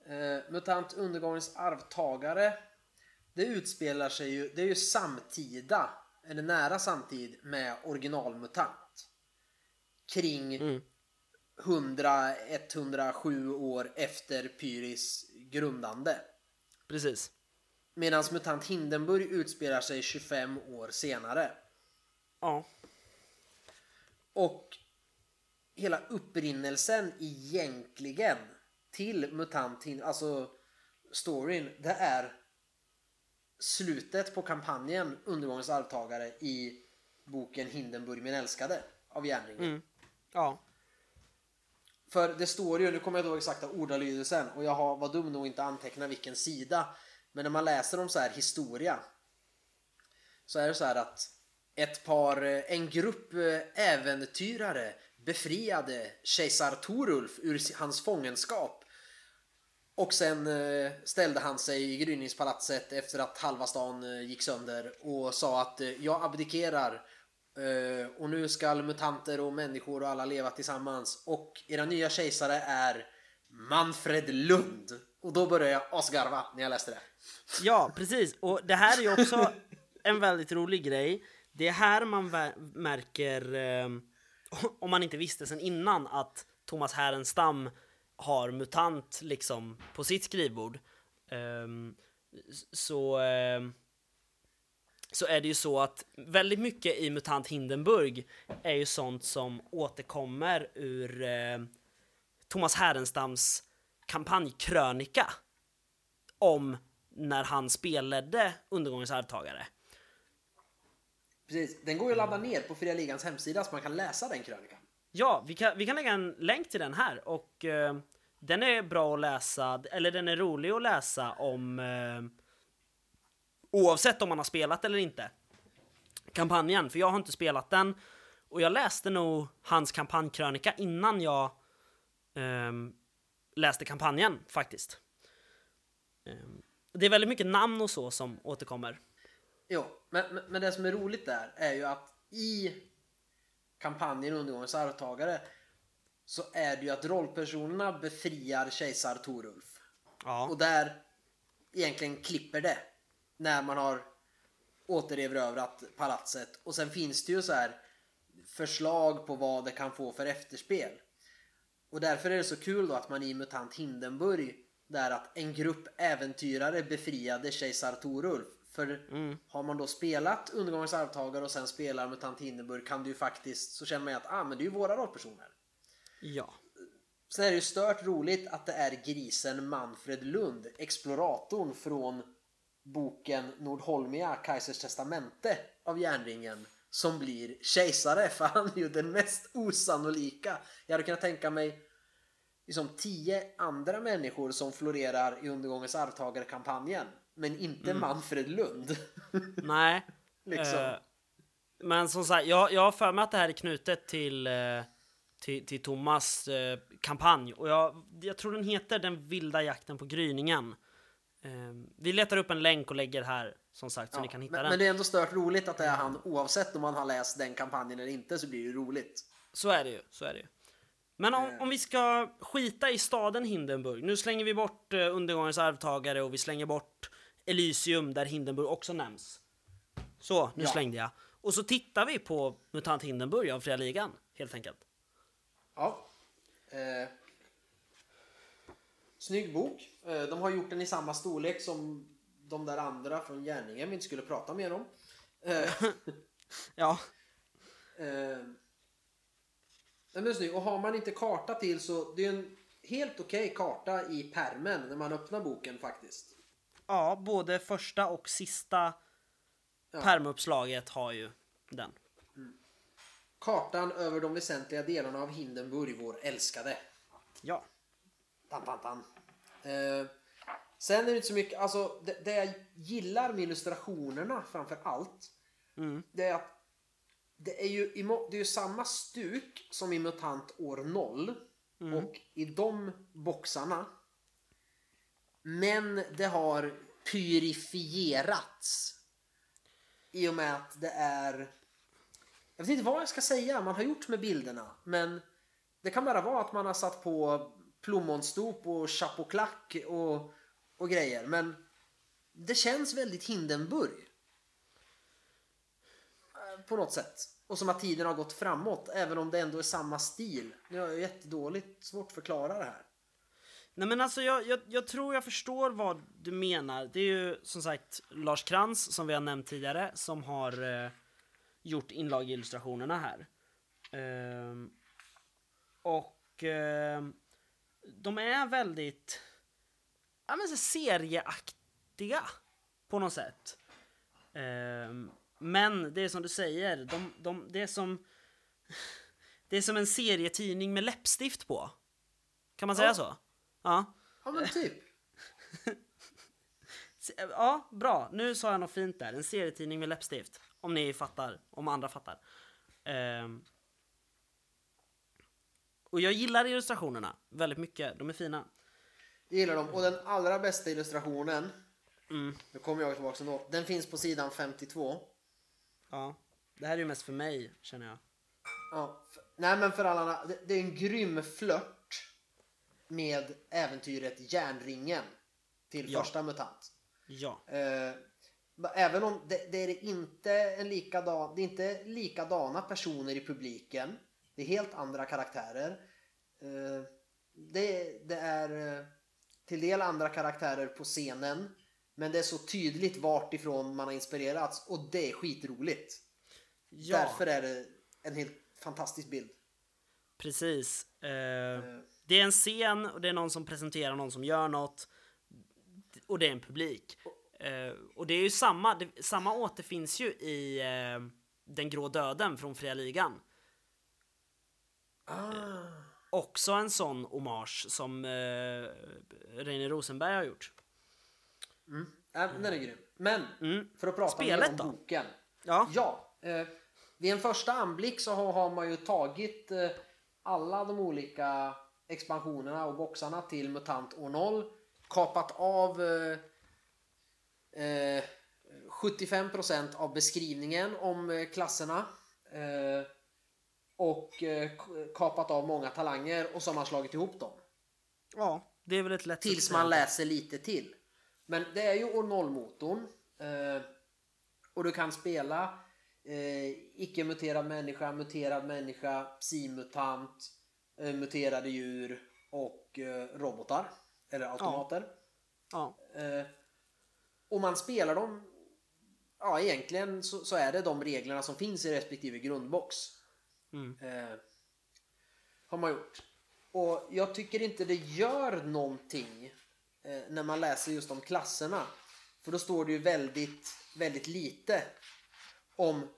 eh, MUTANT Undergångens arvtagare det utspelar sig ju, det är ju samtida, eller nära samtid med original MUTANT. Kring Mm. 100-107 år efter Pyris grundande. Precis. Medan MUTANT Hindenburg utspelar sig 25 år senare. Ja. Och hela upprinnelsen egentligen till MUTANT Hindenburg, alltså storyn, det är slutet på kampanjen Undergångens arvtagare i boken Hindenburg min älskade av Järnringen. Mm. Ja. För det står ju, nu kommer jag inte ihåg exakta ordalydelsen och jag har, var dum nog inte anteckna vilken sida. Men när man läser om så här historia så är det så här att ett par, eh, en grupp eh, äventyrare befriade kejsar Torulf ur hans fångenskap. Och sen eh, ställde han sig i gryningspalatset efter att halva stan gick sönder och sa att jag abdikerar Eh, och nu ska mutanter och människor och alla leva tillsammans och era nya kejsare är Manfred Lund. Och då började jag asgarva när jag läste det. Ja, precis. Och det här är ju också en väldigt rolig grej. Det är här man märker, eh, om man inte visste sen innan, att Thomas Härenstam har MUTANT liksom på sitt skrivbord. Ehm, så, ehm, så är det ju så att väldigt mycket i MUTANT Hindenburg är ju sånt som återkommer ur eh, Thomas Härenstams kampanjkrönika om när han spelade Undergångens arvtagare. Precis, den går ju att ladda ner på Fria Ligans hemsida så man kan läsa den krönikan. Ja, vi kan, vi kan lägga en länk till den här och eh, den är bra att läsa, eller den är rolig att läsa om eh, oavsett om man har spelat eller inte. Kampanjen, för jag har inte spelat den och jag läste nog hans kampanjkrönika innan jag ehm, läste kampanjen faktiskt. Ehm, det är väldigt mycket namn och så som återkommer. Jo, men, men- men det som är roligt där är ju att i kampanjen Undergångens arvtagare så är det ju att rollpersonerna befriar kejsar Torulf. Ja. Och där egentligen klipper det när man har återerövrat palatset. Och sen finns det ju så här förslag på vad det kan få för efterspel. Och därför är det så kul då att man i MUTANT Hindenburg där att en grupp äventyrare befriade kejsar Torulf. För har man då spelat Undergångens arvtagare och sen spelar MUTANT Hindenburg kan du ju faktiskt så känner man ju att ah, men det är ju våra rollpersoner. ja. Sen är det ju stört roligt att det är grisen Manfred Lund, exploratorn från boken Nordholmia, Kaisers testamente av järnringen som blir kejsare för han är ju den mest osannolika. Jag hade kunnat tänka mig liksom tio andra människor som florerar i undergångens arvtagare-kampanjen men inte Manfred Lund. Nej. Liksom. Eh, men som sagt, jag, jag har för mig att det här är knutet till, eh, till, till Thomas eh, kampanj. Och jag, jag tror den heter Den vilda jakten på gryningen. Eh, vi letar upp en länk och lägger här, som sagt, så Ja, ni kan hitta men, den. men det är ändå stört roligt att det är han oavsett om man har läst den kampanjen eller inte så blir det roligt. Så är det ju, så är det ju. Men om, Eh. om vi ska skita i staden Hindenburg, nu slänger vi bort eh, undergångens arvtagare och vi slänger bort Elysium där Hindenburg också nämns. Så, nu Ja. slängde jag. Och så tittar vi på MUTANT Hindenburg av Fria Ligan, helt enkelt. Ja. Eh, snygg bok. Eh, de har gjort den i samma storlek som de där andra från Gärningen vi inte skulle prata mer om. Eh, Ja, den är snygg. Och har man inte karta till så det är en helt okej karta i permen när man öppnar boken faktiskt. ja både första och sista Ja. permuppslaget har ju den. Kartan över de väsentliga delarna av Hindenburg, vår älskade. Ja. Tan, tan, tan. Eh, sen är det inte så mycket, alltså det, det jag gillar med illustrationerna framför allt. Mm. Det är att det är ju, det är ju samma stuk som i MUTANT år 0. Och i de boxarna. Men det har purifierats. I och med att det är... Jag vet inte vad jag ska säga man har gjort med bilderna. Men det kan bara vara att man har satt på plommonstop och chapoklack och, och grejer. Men det känns väldigt Hindenburg. Eh, på något sätt. Och som att tiden har gått framåt. Även om det ändå är samma stil. Nu har jag jättedåligt svårt att förklara det här. Nej men alltså jag, jag, jag tror jag förstår vad du menar. Det är ju som sagt Lars Krantz som vi har nämnt tidigare som har eh, gjort inlagillustrationerna här. Eh, och eh, de är väldigt ja, men så serieaktiga på något sätt. Ehm, men det är som du säger, de, de, det, är som, det är som en serietidning med läppstift på. Kan man säga Ja. så? Ja. Ja men typ. Ja, bra. Nu sa jag något fint där. En serietidning med läppstift. Om ni fattar. Om andra fattar. Ehm. Och jag gillar illustrationerna väldigt mycket. De är fina. Jag gillar dem. Och den allra bästa illustrationen. Mm. Nu kommer jag tillbaka ändå. Den finns på sidan 52. Ja. Det här är ju mest för mig, känner jag. Ja, nej men för alla det, det är en grym flört med äventyret Järnringen till Ja. första MUTANT. Ja. Eh, även om det, det är inte en likadan, det är inte likadana personer i publiken. Det är helt andra karaktärer. Eh, det, det är eh, till del andra karaktärer på scenen. Men det är så tydligt vart ifrån man har inspirerats och det är skitroligt. Ja, Därför är det en helt fantastisk bild. precis. Eh, Eh, det är en scen och det är någon som presenterar någon som gör något. Och det är en publik. Eh, och det är ju samma, det, samma återfinns ju i eh, Den grå döden från Fria Ligan. Ah. Också en sån hommage som eh, Reine Rosenberg har gjort. Ja, men den är grym. Men Mm. för att prata Spelet mer om då? boken. Ja. Ja, eh, vid en första anblick så har, har man ju tagit eh, alla de olika expansionerna och boxarna till MUTANT år 0. Kapat av eh, eh, 75% av beskrivningen om eh, klasserna. Och eh, kapat av många talanger och så har man slagit ihop dem. ja, det är väl ett lätt Tills man läser lite till. Men det är ju år 0-motorn. Eh, och du kan spela eh, icke-muterad människa, muterad människa, psimutant, muterade djur och robotar. Eller automater. Ja, Eh, och man spelar dem... Ja, egentligen så, så är det de reglerna som finns i respektive grundbox. Mm. Eh, har man gjort. Och jag tycker inte det gör någonting eh, när man läser just om klasserna. För då står det ju väldigt, väldigt lite om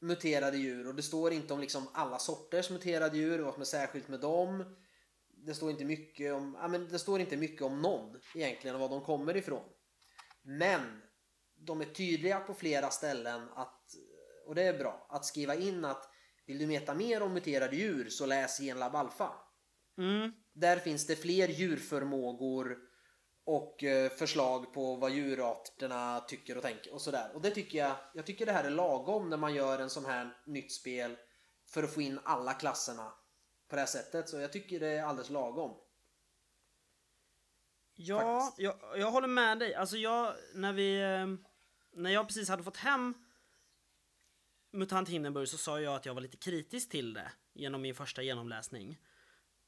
muterade djur. Och det står inte om liksom alla sorters muterade djur och vad som är särskilt med dem. Det står inte mycket om, ja, men det står inte mycket om någon egentligen och var de kommer ifrån. Men de är tydliga på flera ställen att, och det är bra, att skriva in att vill du veta mer om muterade djur så läs Genlab Alpha. mm. Där finns det fler djurförmågor och eh, förslag på vad djurarterna tycker och tänker och sådär. Och det tycker jag, jag tycker det här är lagom när man gör en sån här nytt spel för att få in alla klasserna på det här sättet. Så jag tycker det är alldeles lagom. Ja, jag, jag håller med dig. Alltså jag, när vi, eh, när jag precis hade fått hem MUTANT Hindenburg så sa jag att jag var lite kritisk till det genom min första genomläsning.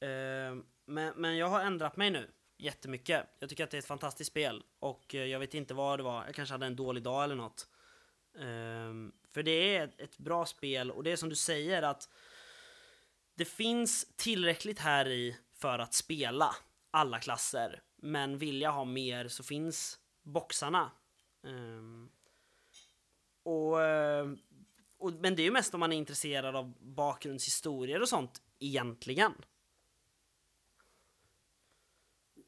Ehm, men, men jag har ändrat mig nu jättemycket. Jag tycker att det är ett fantastiskt spel och eh, jag vet inte vad det var. Jag kanske hade en dålig dag eller något. Ehm, för det är ett- bra spel och det är som du säger att det finns tillräckligt här i för att spela alla klasser. Men vill jag ha mer så finns boxarna. Ehm, och, eh, och, men det är ju mest om man är intresserad av bakgrundshistorier och sånt egentligen.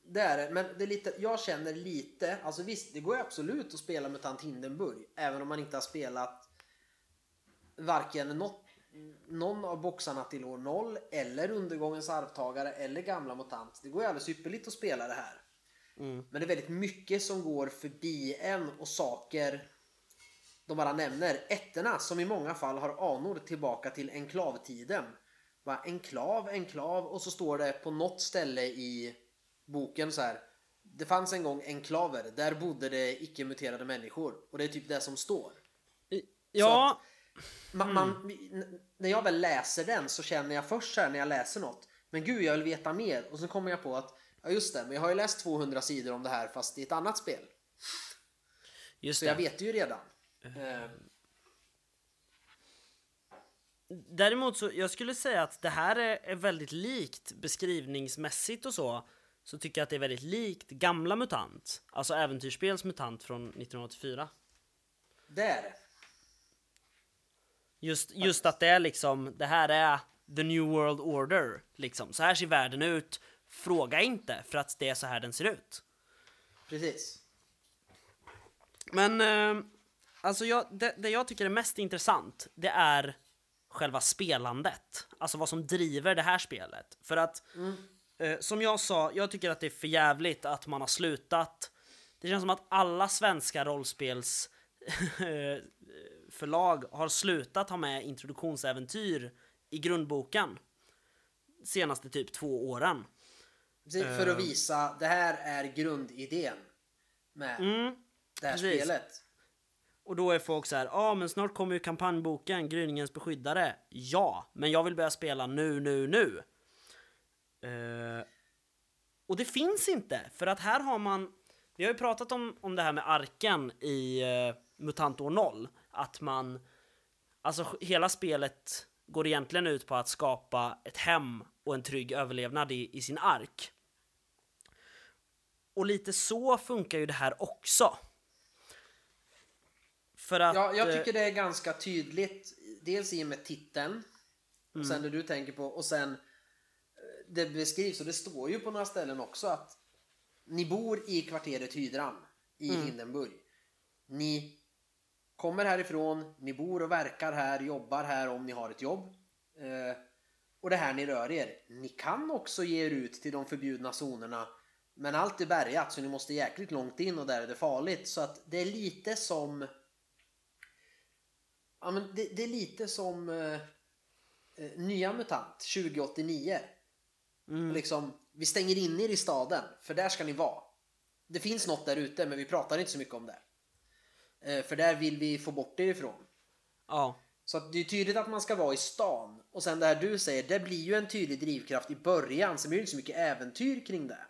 Det är det, men det är lite, jag känner lite, alltså visst det går ju absolut att spela MUTANT Hindenburg även om man inte har spelat varken något, någon av boxarna till år 0 eller Undergångens arvtagare eller Gamla MUTANT. Det går ju alldeles ypperligt att spela det här. Mm. Men det är väldigt mycket som går förbi en och saker de bara nämner ettorna som i många fall har anor tillbaka till enklavtiden. Bara enklav, enklav och så står det på något ställe i boken så här. Det fanns en gång enklaver, där bodde det icke-muterade människor. Och det är typ det som står. Ja, Man, man, när jag väl läser den så känner jag först så här när jag läser något. Men gud, jag vill veta mer. Och så kommer jag på att, ja just det, men jag har ju läst 200 sidor om det här fast i ett annat spel. just Så det. jag vet ju redan. Eh, Däremot så, jag skulle säga att det här är, är väldigt likt beskrivningsmässigt och så. Så tycker jag att det är väldigt likt gamla MUTANT. Alltså äventyrsspels MUTANT från 1984. det är det. Just, just att det är liksom, det här är the new world order. Liksom. Så här ser världen ut. Fråga inte, för att det är så här den ser ut. Precis. Men eh, alltså jag, det, det jag tycker är mest intressant, det är själva spelandet. Alltså vad som driver det här spelet. För att, eh, som jag sa, jag tycker att det är för jävligt att man har slutat. Det känns som att alla svenska rollspels eh, har slutat ha med introduktionsäventyr i grundboken. Senaste typ två åren. Precis, För att visa, det här är grundidén med Mm. det här precis. spelet. Och då är folk så här, ja ah, men snart kommer ju kampanjboken Gryningens beskyddare. Ja, men jag vill börja spela nu, nu, nu. Uh, och det finns inte, för att här har man, vi har ju pratat om, om det här med arken i uh, MUTANT år 0, att man, alltså hela spelet går egentligen ut på att skapa ett hem och en trygg överlevnad i, i sin ark. Och lite så funkar ju det här också. För att... Ja, jag eh, tycker det är ganska tydligt. Dels i och med titeln. Och sen det du tänker på. Och sen eh, det beskrivs och det står ju på några ställen också att ni bor i kvarteret Hydran i Hindenburg. Ni kommer härifrån, ni bor och verkar här, jobbar här om ni har ett jobb. Eh, och det här ni rör er. Ni kan också ge er ut till de förbjudna zonerna. Men allt är bärgat så ni måste jäkligt långt in och där är det farligt. Så att det är lite som Ja, men det, det är lite som eh, eh, Nya MUTANT 2089. Liksom, vi stänger in er i staden, för där ska ni vara. Det finns något där ute, men vi pratar inte så mycket om det. Eh, för där vill vi få bort er ifrån. Ja. Så att det är tydligt att man ska vara i stan. Och sen det här du säger, det blir ju en tydlig drivkraft i början. Sen blir det inte så mycket äventyr kring det.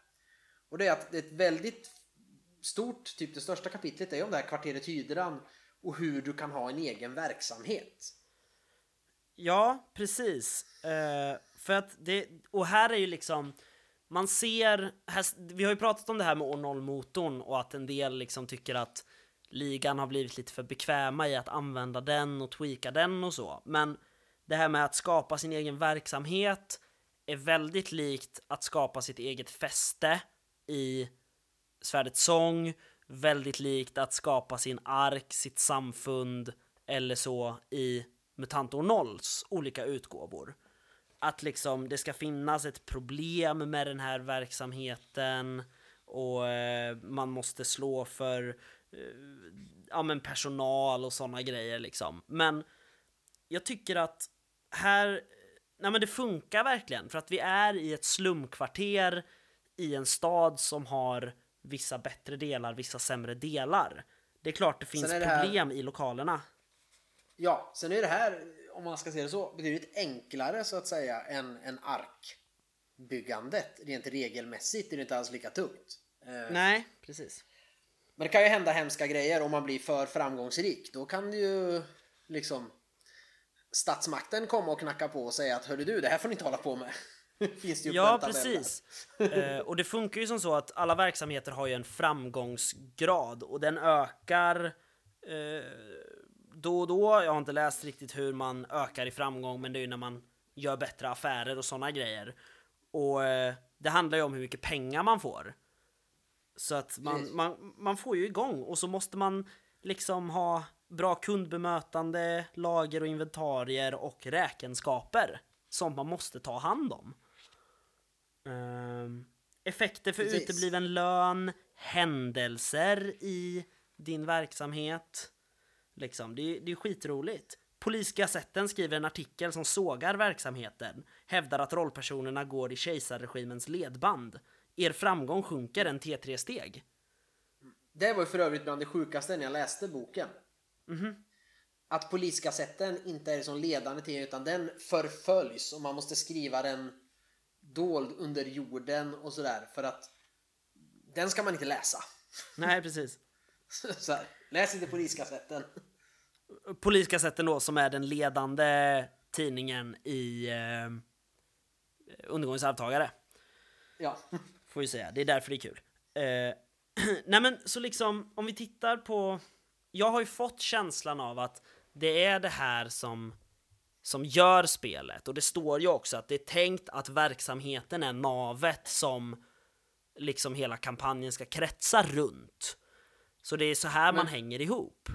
Och det är att det är ett väldigt stort, typ det största kapitlet är om det här kvarteret Hydran och hur du kan ha en egen verksamhet. Ja, precis. Uh, för att det, och här är ju liksom, man ser, här, vi har ju pratat om det här med år 0-motorn och att en del liksom tycker att ligan har blivit lite för bekväma i att använda den och tweaka den och så. Men det här med att skapa sin egen verksamhet är väldigt likt att skapa sitt eget fäste i Svärdets sång, väldigt likt att skapa sin ark, sitt samfund eller så i Mutantor Nolls olika utgåvor. Att liksom det ska finnas ett problem med den här verksamheten och eh, man måste slå för eh, ja, men personal och sådana grejer liksom. Men jag tycker att här, nej men det funkar verkligen för att vi är i ett slumkvarter i en stad som har vissa bättre delar, vissa sämre delar. Det är klart det finns det här- problem i lokalerna. Ja, sen är det här, om man ska se det så, betydligt enklare så att säga än, än arkbyggandet. Rent regelmässigt är det inte alls lika tungt. Eh, Nej, precis. Men det kan ju hända hemska grejer om man blir för framgångsrik. Då kan ju liksom statsmakten komma och knacka på och säga att hörru du, det här får ni inte hålla på med. Finns det ju Ja, precis. eh, och det funkar ju som så att alla verksamheter har ju en framgångsgrad och den ökar eh, då och då. Jag har inte läst riktigt hur man ökar i framgång, men det är ju när man gör bättre affärer och sådana grejer. Och eh, det handlar ju om hur mycket pengar man får. Så att man, Precis. man, man får ju igång och så måste man liksom ha bra kundbemötande, lager och inventarier och räkenskaper som man måste ta hand om. Ehm, effekter för Precis. utebliven lön, händelser i din verksamhet, Liksom. Det, är, det är skitroligt. Polisgazetten skriver en artikel som sågar verksamheten, hävdar att rollpersonerna går i kejsarregimens ledband. Er framgång sjunker en T3-steg. Det var ju för övrigt bland det sjukaste när jag läste boken. Mhm. Att poliskassetten inte är som ledande till utan den förföljs och man måste skriva den dold under jorden och sådär för att den ska man inte läsa. Nej, precis. Så här, läs inte poliskassetten. Polisgazetten då, som är den ledande tidningen i eh, Undergångens arvtagare. Ja. Får vi säga. Det är därför det är kul. Eh, nej men så liksom, om vi tittar på... Jag har ju fått känslan av att det är det här som, som gör spelet. Och det står ju också att det är tänkt att verksamheten är navet som liksom hela kampanjen ska kretsa runt. Så det är så här man hänger ihop.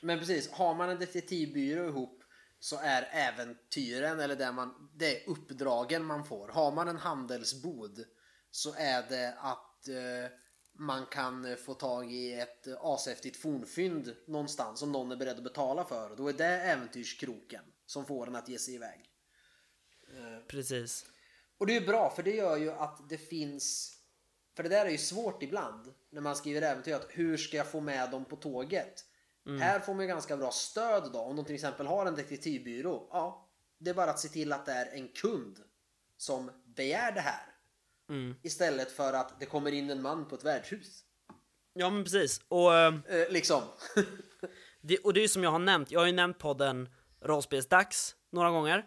Men precis, har man en detektivbyrå ihop så är äventyren eller det, man, det är uppdragen man får. Har man en handelsbod så är det att eh, man kan få tag i ett ashäftigt fornfynd någonstans som någon är beredd att betala för. Då är det äventyrskroken som får en att ge sig iväg. Precis. Och det är ju bra för det gör ju att det finns för det där är ju svårt ibland när man skriver äventyr att hur ska jag få med dem på tåget? Här får man ju ganska bra stöd då om de till exempel har en detektivbyrå. Ja, det är bara att se till att det är en kund som begär det här. Istället för att det kommer in en man på ett värdshus. Ja men precis. Och... eh, Eh, liksom. Det, och det är ju som jag har nämnt, jag har ju nämnt podden Rollspelsdags några gånger.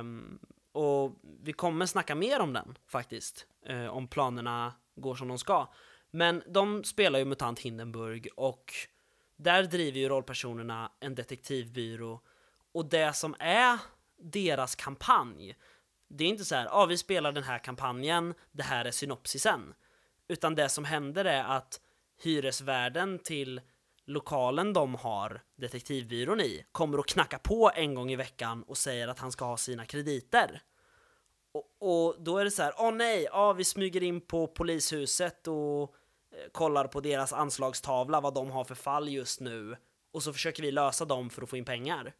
Um, och vi kommer snacka mer om den faktiskt, eh, om planerna går som de ska. Men de spelar ju MUTANT Hindenburg och där driver ju rollpersonerna en detektivbyrå. Och det som är deras kampanj, det är inte så här, ja ah, vi spelar den här kampanjen, det här är synopsisen. Utan det som händer är att hyresvärden till lokalen de har detektivbyrån i kommer att knacka på en gång i veckan och säger att han ska ha sina krediter. Och, och då är det så här, åh nej, ja, vi smyger in på polishuset och eh, kollar på deras anslagstavla vad de har för fall just nu och så försöker vi lösa dem för att få in pengar.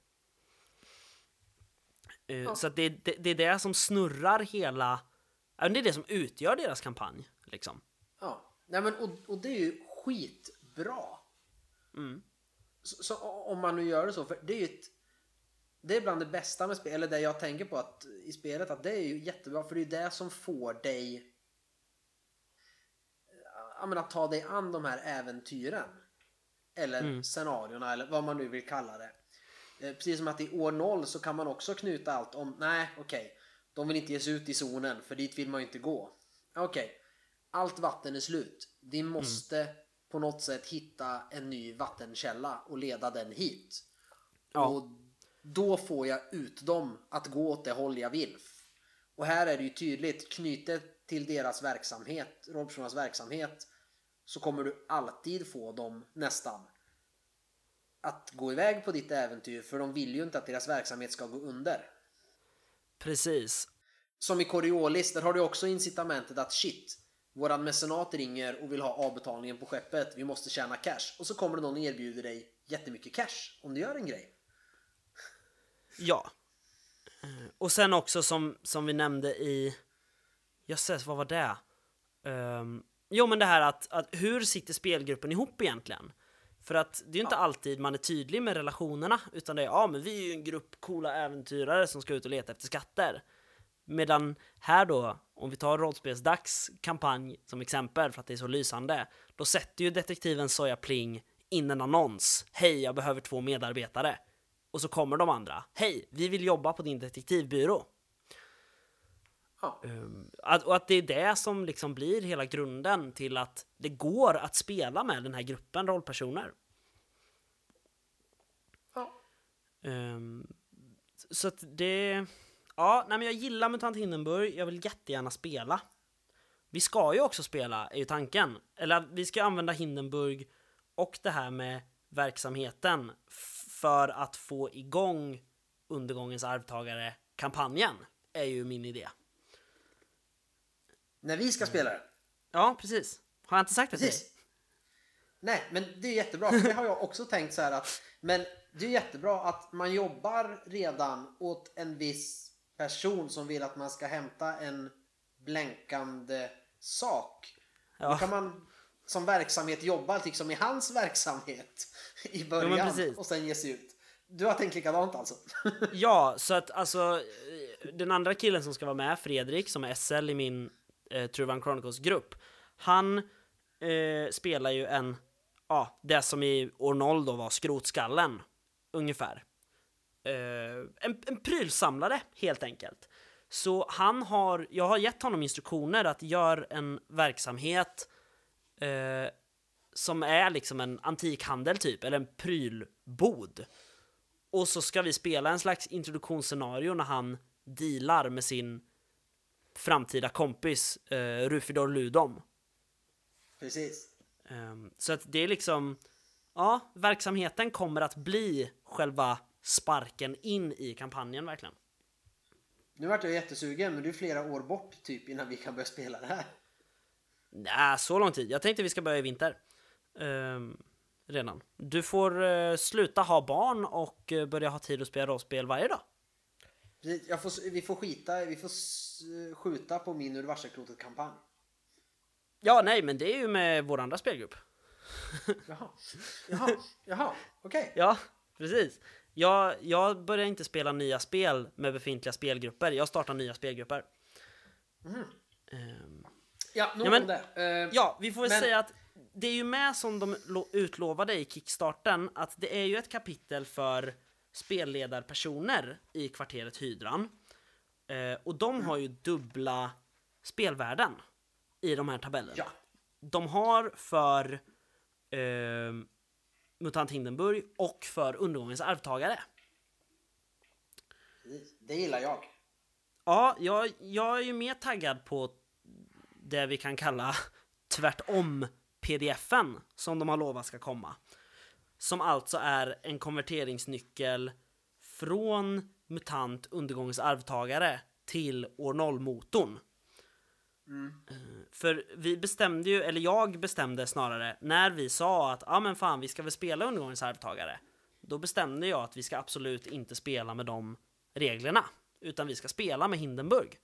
Eh, Så det, det, det är det som snurrar hela, det är det som utgör deras kampanj liksom. Ja, nej men och, och det är ju skitbra. Så, så om man nu gör det så, för det är ju ett, det är bland det bästa med spel, eller det jag tänker på att, i spelet, att det är ju jättebra för det är ju det som får dig ja, men att ta dig an de här äventyren. Eller scenarierna eller vad man nu vill kalla det. Eh, Precis som att i år 0 så kan man också knuta allt om, nej okej, de vill inte ge sig ut i zonen för dit vill man ju inte gå. Okej, allt vatten är slut. Vi måste på något sätt hitta en ny vattenkälla och leda den hit. Ja. Och då får jag ut dem att gå åt det håll jag vill. Och här är det ju tydligt, knutet till deras verksamhet, rollpersonernas verksamhet, så kommer du alltid få dem nästan att gå iväg på ditt äventyr för de vill ju inte att deras verksamhet ska gå under. Precis. Som i Coriolis, där har du också incitamentet att shit, våran mecenat ringer och vill ha avbetalningen på skeppet, vi måste tjäna cash. Och så kommer det någon och erbjuder dig jättemycket cash om du gör en grej. Ja. Eh, Och sen också som, som vi nämnde i... Jösses, vad var det? Um, jo, men det här att, att hur sitter spelgruppen ihop egentligen? För att det är ju inte alltid man är tydlig med relationerna, utan det är ja, men vi är ju en grupp coola äventyrare som ska ut och leta efter skatter. Medan här då, om vi tar Rollspelsdags kampanj som exempel för att det är så lysande, då sätter ju detektiven Soja Pling in en annons. Hej, jag behöver två medarbetare. Och så kommer de andra. Hej, vi vill jobba på din detektivbyrå. Ja. Att, och att det är det som liksom blir hela grunden till att det går att spela med den här gruppen rollpersoner. Ja. Ehm, så att det... Ja, nej men jag gillar MUTANT Hindenburg, jag vill jättegärna spela. Vi ska ju också spela, är ju tanken. Eller vi ska använda Hindenburg och det här med verksamheten för att få igång Undergångens arvtagare-kampanjen, är ju min idé. När vi ska spela det. Ja, precis. Har jag inte sagt det till dig? Precis. Nej, men det är jättebra. För det har jag också tänkt så här att men det är jättebra att man jobbar redan åt en viss person som vill att man ska hämta en blänkande sak. Ja. Då kan man som verksamhet jobba liksom i hans verksamhet i början precis. och sen ge sig ut. Du har tänkt likadant alltså? Ja, så att alltså den andra killen som ska vara med, Fredrik, som är SL i min eh, True Run Chronicles-grupp, han eh, spelar ju en, ja, det som i år 0 då var skrotskallen, ungefär. Eh, en, en prylsamlare, helt enkelt. Så han har, jag har gett honom instruktioner att göra en verksamhet eh, som är liksom en antikhandel typ, eller en prylbod. Och så ska vi spela en slags introduktionsscenario när han dealar med sin framtida kompis eh, Rufidor Ludom. Precis. Ehm, så att det är liksom, ja, verksamheten kommer att bli själva sparken in i kampanjen verkligen. Nu vart jag jättesugen men det är flera år bort typ innan vi kan börja spela det här. Nej, så lång tid. Jag tänkte vi ska börja i vinter. Ehm, redan. Du får eh, sluta ha barn och eh, börja ha tid att spela rollspel varje dag. Får, vi får skita, vi får skjuta på min universalklotet kampanj. Ja, nej, men det är ju med vår andra spelgrupp. Jaha, jaha, jaha, okej. Ja, precis. Jag, jag börjar inte spela nya spel med befintliga spelgrupper. Jag startar nya spelgrupper. Ehm, Ja, nog Ja, men- om det. Eh, ja, vi får väl Men- säga att det är ju med som de lo- utlovade i Kickstarten att det är ju ett kapitel för spelledarpersoner i kvarteret Hydran. Eh, och de har ju dubbla spelvärden i de här tabellerna. Ja, De har för eh, MUTANT Hindenburg och för Undergångens arvtagare. det gillar jag. Ja, jag, jag är ju mer taggad på det vi kan kalla tvärtom pdfen som de har lovat ska komma. Som alltså är en konverteringsnyckel från MUTANT Undergångens arvtagare till år 0-motorn. Eh, För vi bestämde ju, eller jag bestämde snarare, när vi sa att ja men fan vi ska väl spela Undergångens arvtagare. Då bestämde jag att vi ska absolut inte spela med de reglerna. Utan vi ska spela med Hindenburg.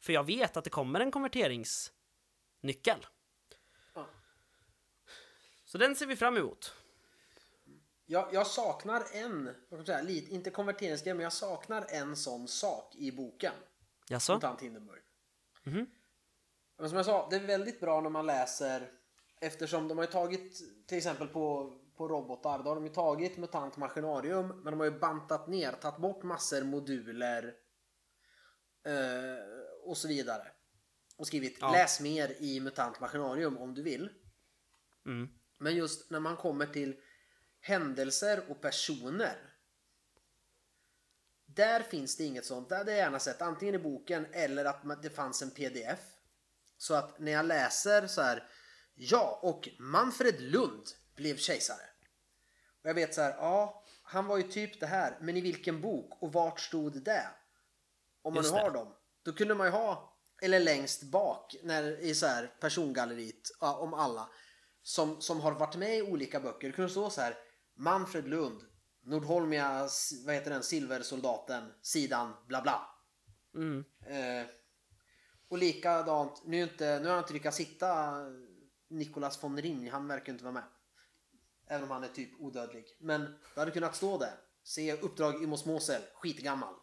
För jag vet att det kommer en konverteringsnyckel. Ja. Så den ser vi fram emot. Jag, jag saknar en, vad säga, lite, inte konverteringsgrej, men jag saknar en sån sak i boken. Jaså? Hindenburg. Mhm. Men som jag sa, det är väldigt bra när man läser eftersom de har ju tagit till exempel på, på robotar, då har de ju tagit MUTANT Maskinarium men de har ju bantat ner, tagit bort massor moduler eh, och så vidare. Och skrivit Ja. läs mer i MUTANT Maskinarium om du vill. Mm. Men just när man kommer till händelser och personer. Där finns det inget sånt. Det hade jag gärna sett antingen i boken eller att det fanns en pdf. Så att när jag läser så här. Ja, och Manfred Lund blev kejsare. Och jag vet så här. Ja, han var ju typ det här. Men i vilken bok och vart stod det? Om man Just nu det. har dem. Då kunde man ju ha eller längst bak när, i så här persongalleriet ja, om alla som, som har varit med i olika böcker. Det kunde stå så här Manfred Lund Nordholmia, vad heter den, Silversoldaten, sidan bla bla. Mm. Eh, och likadant, nu, inte, nu har jag inte lyckats hitta Nicolas von Ring, han verkar inte vara med. Även om han är typ odödlig. Men det hade kunnat stå där. Se Uppdrag Imos Mosel, skitgammal.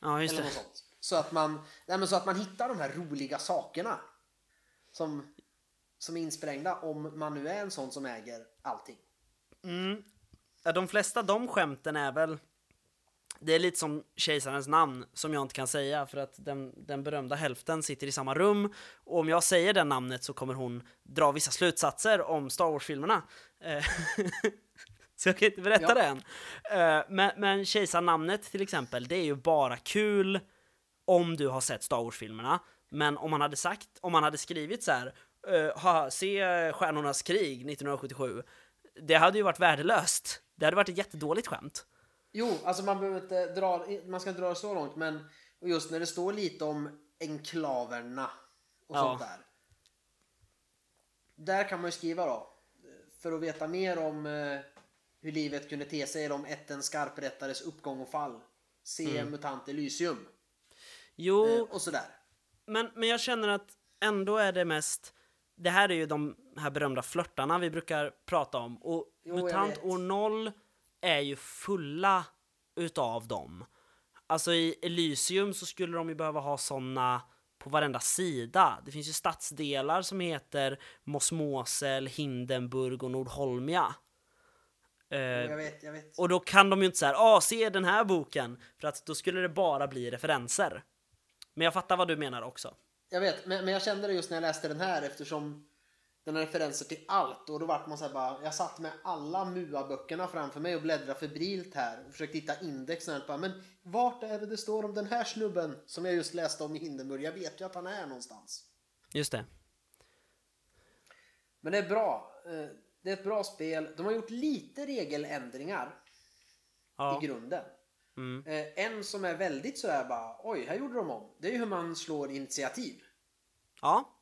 Ja, just Eller det. något sånt. Så att, man, nej men så att man hittar de här roliga sakerna. Som, som är insprängda om man nu är en sån som äger allting. Mm. Ja, de flesta de skämten är väl det är lite som kejsarens namn som jag inte kan säga för att den, den berömda hälften sitter i samma rum och om jag säger det namnet så kommer hon dra vissa slutsatser om Star Wars-filmerna. Eh, så jag kan inte berätta Ja. det än. Eh, Men, men kejsarnamnet till exempel, det är ju bara kul om du har sett Star Wars-filmerna. Men om man hade sagt, om man hade skrivit så här, eh, ha, se Stjärnornas krig 1977, det hade ju varit värdelöst. Det hade varit ett jättedåligt skämt. Jo, alltså man behöver inte dra, man ska inte dra det så långt men just när det står lite om enklaverna och Ja. sånt där. Där kan man ju skriva då. för att veta mer om eh, hur livet kunde te sig om ätten skarprättares uppgång och fall. Se Mm. MUTANT Elysium. Jo, Eh, och sådär. men, men jag känner att ändå är det mest... Det här är ju de här berömda flörtarna vi brukar prata om. Och Jo, MUTANT år 0 är ju fulla utav dem. Alltså i Elysium så skulle de ju behöva ha såna på varenda sida. Det finns ju stadsdelar som heter Mosmosel, Hindenburg och Nordholmia. Eh, Jag vet, jag vet. och då kan de ju inte säga ah se den här boken, för att då skulle det bara bli referenser. Men jag fattar vad du menar också. Jag vet, men, men jag kände det just när jag läste den här eftersom den har referenser till allt och då vart man så bara, jag satt med alla MUA-böckerna framför mig och bläddrade febrilt här och försökte hitta index och bara, men vart är det det står om den här snubben som jag just läste om i Hindenburg? Jag vet ju att han är någonstans. Just det. Men det är bra. Eh, Det är ett bra spel. De har gjort lite regeländringar Ja. i grunden. Mm. Eh, En som är väldigt sådär bara, oj, här gjorde de om. Det är ju hur man slår initiativ. Ja.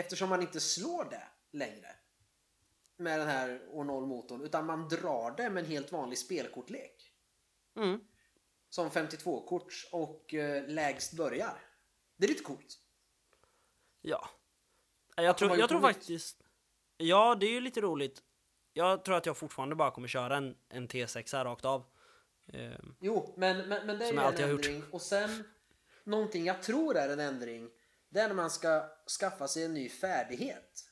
Eftersom man inte slår det längre med den här år 0 motorn utan man drar det med en helt vanlig spelkortlek. Mm. Som 52-korts och eh, lägst börjar. Det är lite coolt. Ja. Jag har jag tror faktiskt... Ja, det är ju lite roligt. Jag tror att jag fortfarande bara kommer köra en, en T6 här rakt av. Ehm, Jo, men, men, men det är ju en har gjort. ändring. Och sen någonting jag tror är en ändring. Det är när man ska skaffa sig en ny färdighet.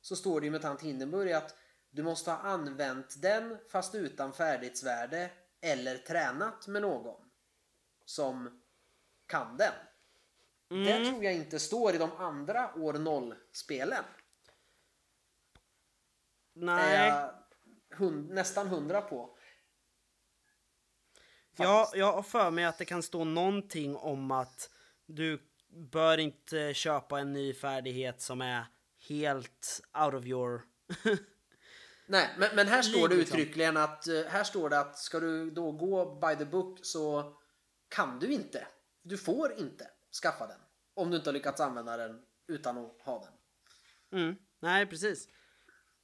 Så står det ju med tant Hindenburg att du måste ha använt den fast utan färdighetsvärde eller tränat med någon som kan den. Det Mm. tror jag inte står i de andra år 0-spelen. Är nej. jag hund, nästan hundra på. Ja, jag har för mig att det kan stå någonting om att du bör inte köpa en ny färdighet som är helt out of your... Nej, men, men här står det liksom. uttryckligen att eh, här står det att ska du då gå by the book så kan du inte. Du får inte skaffa den om du inte har lyckats använda den utan att ha den. Mm. Nej, precis.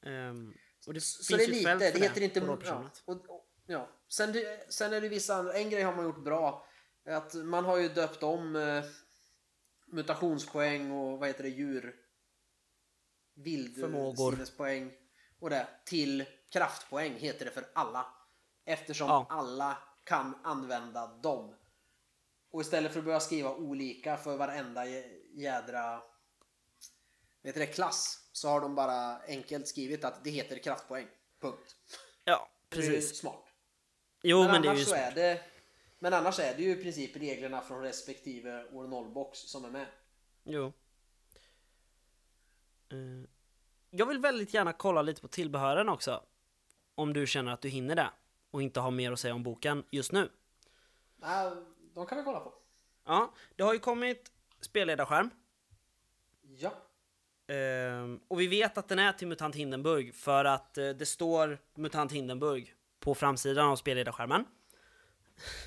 Ehm, och det Så finns det är ju lite, det heter inte... Ja, och, och, ja. Sen, sen är det vissa andra, en grej har man gjort bra. Att man har ju döpt om eh, mutationspoäng och vad heter det, djur... Vild Förmågor. sinnespoäng och det till kraftpoäng heter det för alla. Eftersom Ja. alla kan använda dem. Och istället för att börja skriva olika för varenda jä- jädra vet det, klass så har de bara enkelt skrivit att det heter kraftpoäng. Punkt. Ja, Det är precis. smart. Jo, Men, men, det är ju så är det men annars är det ju i princip reglerna från respektive år 0-box som är med. Jo. Eh, jag vill väldigt gärna kolla lite på tillbehören också. Om du känner att du hinner det och inte har mer att säga om boken just nu. Ja, de kan vi kolla på. Ja, det har ju kommit spelledarskärm. Ja. Ehm, och vi vet att den är till MUTANT Hindenburg för att eh, det står MUTANT Hindenburg på framsidan av spelledarskärmen.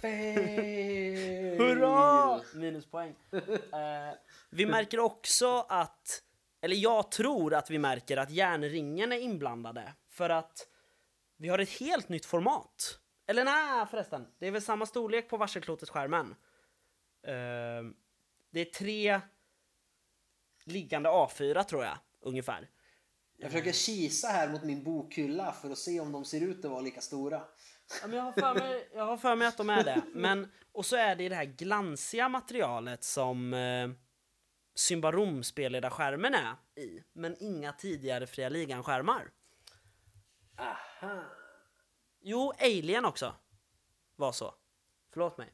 Fail! Hurra! Minuspoäng. Eh, vi märker också att, eller jag tror att vi märker att järnringen är inblandade för att vi har ett helt nytt format. Eller nej förresten, det är väl samma storlek på varselklotet-skärmen. Eh, det är tre liggande A4 tror jag, ungefär. Jag försöker kisa här mot min bokhylla för att se om de ser ut att vara lika stora. Ja, men jag, har för mig, jag har för mig att de är det. Men, och så är det i det här glansiga materialet som eh, Symbarom spelledarskärmen är i. Men inga tidigare Fria Ligan-skärmar. Aha. Jo, Alien också var så. Förlåt mig.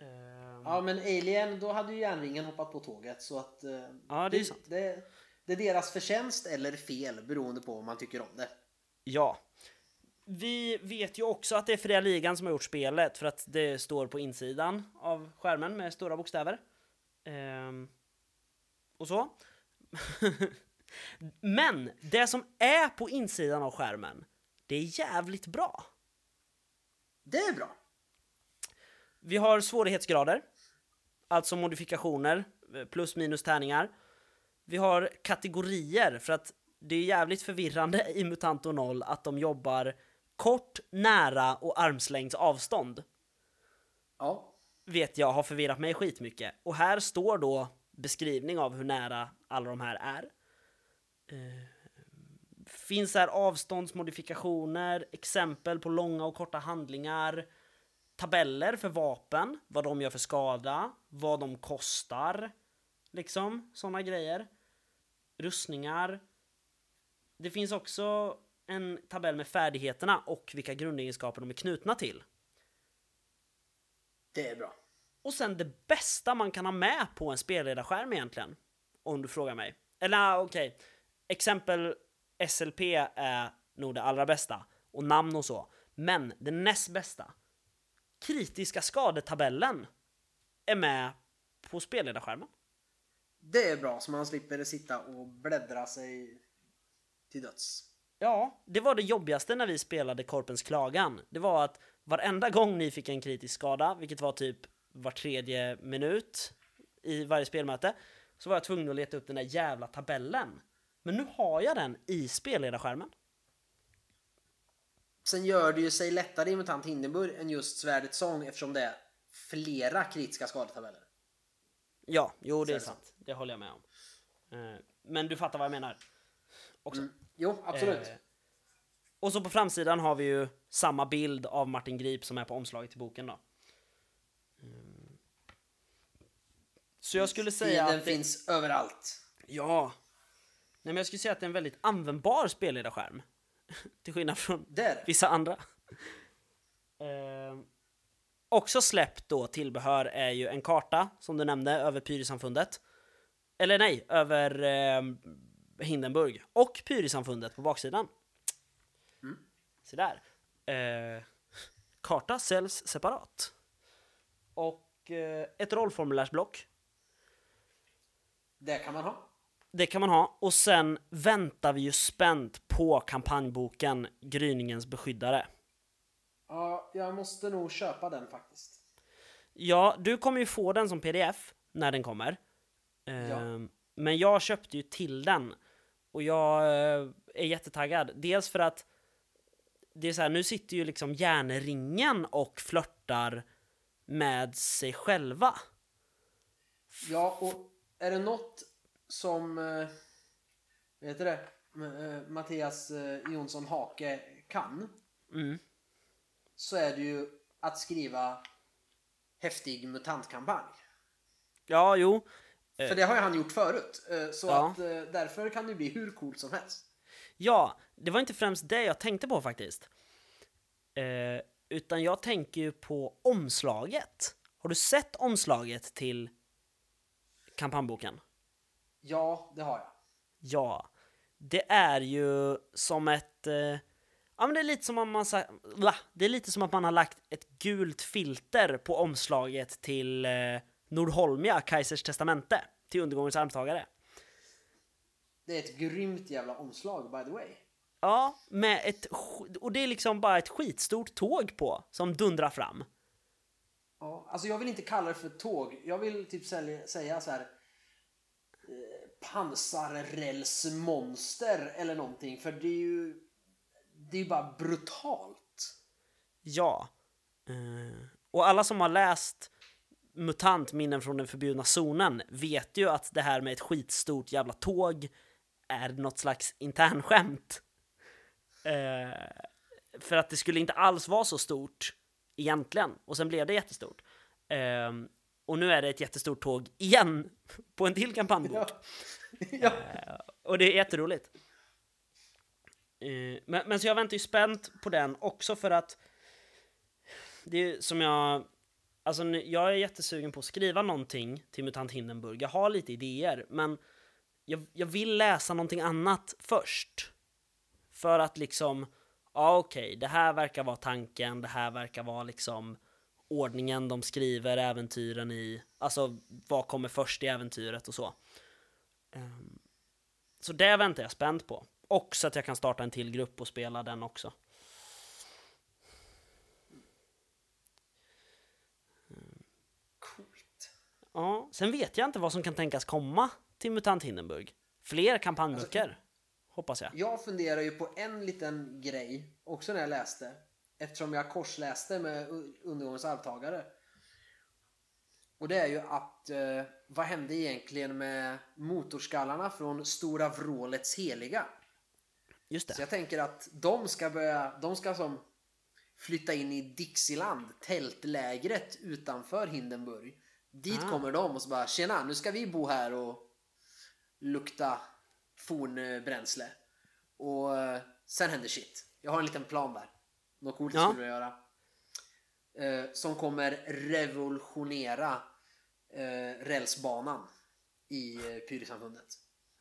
Ehm, Ja men Alien, då hade ju järnringen hoppat på tåget så att... eh, Ja, det är sant. Det, det är deras förtjänst eller fel beroende på om man tycker om det. Ja. Vi vet ju också att det är Fria Ligan som har gjort spelet för att det står på insidan av skärmen med stora bokstäver. Ehm, och så. Men det som är på insidan av skärmen, det är jävligt bra. Det är bra. Vi har svårighetsgrader, alltså modifikationer, plus minus tärningar. Vi har kategorier, för att det är jävligt förvirrande i Mutanto 0 att de jobbar kort, nära och armslängds avstånd. Ja. Vet jag har förvirrat mig skitmycket. Och här står då beskrivning av hur nära alla de här är. Eh, finns här avståndsmodifikationer, exempel på långa och korta handlingar, tabeller för vapen, vad de gör för skada, vad de kostar, liksom sådana grejer. Rustningar. Det finns också en tabell med färdigheterna och vilka grundegenskaper de är knutna till. Det är bra. Och sen det bästa man kan ha med på en spelledarskärm egentligen. Om du frågar mig. Eller ah, okej, exempel SLP är nog det allra bästa. Och namn och så. Men det näst bästa. Kritiska skadetabellen är med på spelledarskärmen. Det är bra så man slipper sitta och bläddra sig till döds. Ja, det var det jobbigaste när vi spelade Korpens klagan. Det var att varenda gång ni fick en kritisk skada, vilket var typ var tredje minut i varje spelmöte, så var jag tvungen att leta upp den där jävla tabellen. Men nu har jag den i spelledarskärmen. Sen gör det ju sig lättare i MUTANT Hindenburg än just Svärdets sång eftersom det är flera kritiska skadetabeller. Ja, jo det är sant. Det håller jag med om. Eh, Men du fattar vad jag menar. Också. Mm. Jo, absolut. Eh, Och så på framsidan har vi ju samma bild av Martin Grip som är på omslaget till boken då. Mm. Så jag skulle säga Den det, finns överallt. Ja. Nej men jag skulle säga att det är en väldigt användbar spelledarskärm. Till skillnad från Där. vissa andra. Eh, också släppt då tillbehör är ju en karta, som du nämnde, över Pyrisamfundet. Eller nej, över eh, Hindenburg. Och Pyrisamfundet på baksidan. Mm. Så där. Eh, karta säljs separat. Och eh, ett rollformulärsblock. Det kan man ha. Det kan man ha. Och sen väntar vi ju spänt på kampanjboken Gryningens beskyddare. Ja, jag måste nog köpa den faktiskt. Ja, du kommer ju få den som pdf när den kommer. Ehm, Men jag köpte ju till den. Och jag eh, är jättetaggad. Dels för att det är så här, nu sitter ju liksom järnringen och flörtar med sig själva. Ja, och är det något som eh, vad heter det? Eh, Mattias Jonsson Hake kan Mm. så är det ju att skriva häftig mutantkampanj. Ja, jo. För det har ju han gjort förut. eh, Så Ja. att eh, därför kan det bli hur coolt som helst. Ja, det var inte främst det jag tänkte på faktiskt. Eh, utan jag tänker ju på omslaget. Har du sett omslaget till kampanjboken? Ja, det har jag. Ja, det är ju som ett... Eh, ja, men det är lite som om man? Det är lite som att man har lagt ett gult filter på omslaget till eh, Nordholmia, Kaisers testamente, till undergångens armtagare. Det är ett grymt jävla omslag by the way. Ja, med ett... Och det är liksom bara ett skitstort tåg på som dundrar fram. Ja, alltså jag vill inte kalla det för tåg. Jag vill typ sälja, säga så här eh, pansarrälsmonster eller någonting. För det är ju det är ju bara brutalt. Ja. Eh, och alla som har läst MUTANT, minnen från den förbjudna zonen, vet ju att det här med ett skitstort jävla tåg är något slags internskämt. Eh, för att det skulle inte alls vara så stort egentligen, och sen blev det jättestort. Eh, och nu är det ett jättestort tåg igen på en till kampanjbok. Ja. ja. Och det är jätteroligt. Eh, Men, men så jag väntar ju spänt på den också för att det är som jag... Alltså jag är jättesugen på att skriva någonting till MUTANT Hindenburg. Jag har lite idéer, men jag, jag vill läsa någonting annat först. För att liksom, ja okej, det här verkar vara tanken, det här verkar vara liksom ordningen de skriver äventyren i, alltså vad kommer först i äventyret och så. Ehm, så det väntar jag spänt på. Och så att jag kan starta en till grupp och spela den också. Ja, sen vet jag inte vad som kan tänkas komma till MUTANT Hindenburg. Fler kampanjböcker. hoppas jag. Jag funderar ju på en liten grej också när jag läste. Eftersom jag korsläste med Undergångens arvtagare. Och det är ju att eh, vad hände egentligen med motorskallarna från Stora Vrålets heliga? Just Så det. jag tänker att de ska börja, de ska som flytta in i Dixieland, tältlägret utanför Hindenburg. Dit Ah. kommer de och så bara tjena, nu ska vi bo här och lukta fornbränsle. Och eh, sen händer shit. Jag har en liten plan där. Något coolt Ja. skulle jag göra. Eh, som kommer revolutionera eh, rälsbanan i eh, Pyrisamfundet.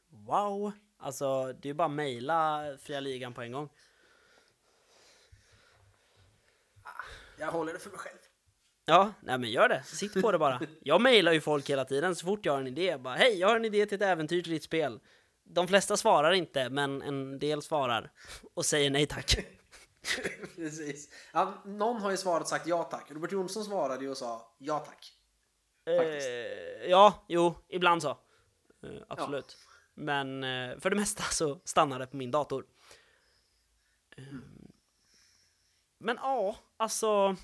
Wow! Alltså, det är ju bara mejla fria ligan på en gång. Jag håller det för mig själv. Ja, nej men gör det. Sitt på det bara. Jag mejlar ju folk hela tiden så fort jag har en idé. Bara, hej, jag har en idé till ett äventyr till ditt spel. De flesta svarar inte, men en del svarar. Och säger nej tack. Precis. Ja, någon har ju svarat och sagt ja tack. Robert Jonsson svarade ju och sa ja tack. Faktiskt. Eh, ja, jo, ibland så. Eh, absolut. Men eh, för det mesta så stannar det på min dator. Eh, Men ja, alltså.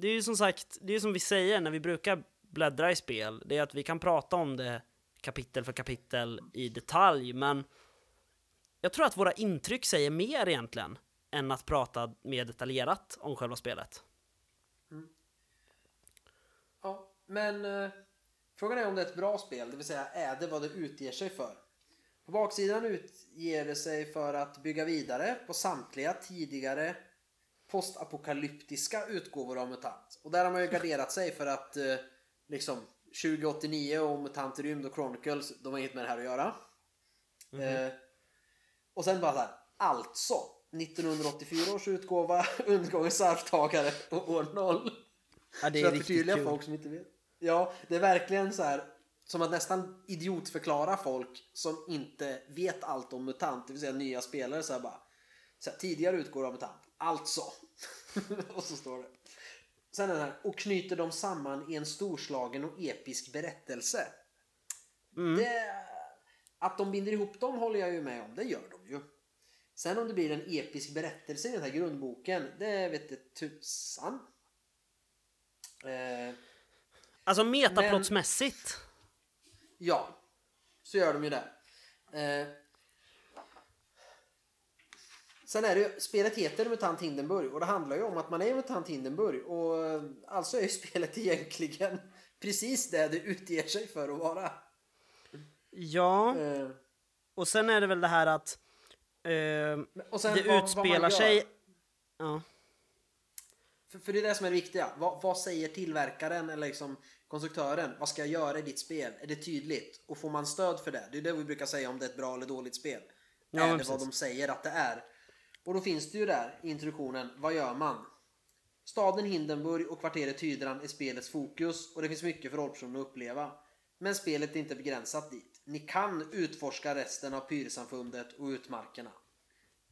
Det är ju som sagt, det är ju som vi säger när vi brukar bläddra i spel. Det är att vi kan prata om det kapitel för kapitel i detalj, men jag tror att våra intryck säger mer egentligen än att prata mer detaljerat om själva spelet. Mm. Ja, men eh, frågan är om det är ett bra spel, det vill säga är det vad det utger sig för? På baksidan utger det sig för att bygga vidare på samtliga tidigare postapokalyptiska utgåvor av MUTANT. Och där har man ju garderat sig för att eh, liksom 2089 och MUTANT Rymd och Chronicles, de har inget med det här att göra. Eh, och sen bara så här, alltså 1984 års utgåva, Undergångens arvtagare och år 0. Ja, det För är att riktigt förtydliga kul. folk som inte vet. Ja, det är verkligen så här som att nästan idiotförklara folk som inte vet allt om MUTANT, det vill säga nya spelare så här bara. Så här, tidigare utgår av MUTANT, alltså. och så står det. Sen den här, och knyter dem samman i en storslagen och episk berättelse. Mm. Det, att de binder ihop dem håller jag ju med om, det gör de ju. Sen om det blir en episk berättelse i den här grundboken, det vet det tusan. Eh, Alltså metaplottsmässigt. Ja, så gör de ju det. Eh, sen är det ju, spelet heter Mutant Hindenburg och det handlar ju om att man är Mutant Hindenburg och alltså är ju spelet egentligen precis det det utger sig för att vara. Ja, Eh, och sen är det väl det här att eh, det vad- vad utspelar gör. sig... Ja. För, för det är det som är det viktiga. Vad, vad säger tillverkaren eller liksom konstruktören? Vad ska jag göra i ditt spel? Är det tydligt? Och får man stöd för det? Det är det vi brukar säga om det är ett bra eller dåligt spel. Ja, är det vad precis. de säger att det är? Och då finns det ju där i introduktionen. Vad gör man? Staden Hindenburg och kvarteret Hydran är spelets fokus och det finns mycket för rollpersonen att uppleva. Men spelet är inte begränsat dit. Ni kan utforska resten av Pyrsamfundet och utmarkerna.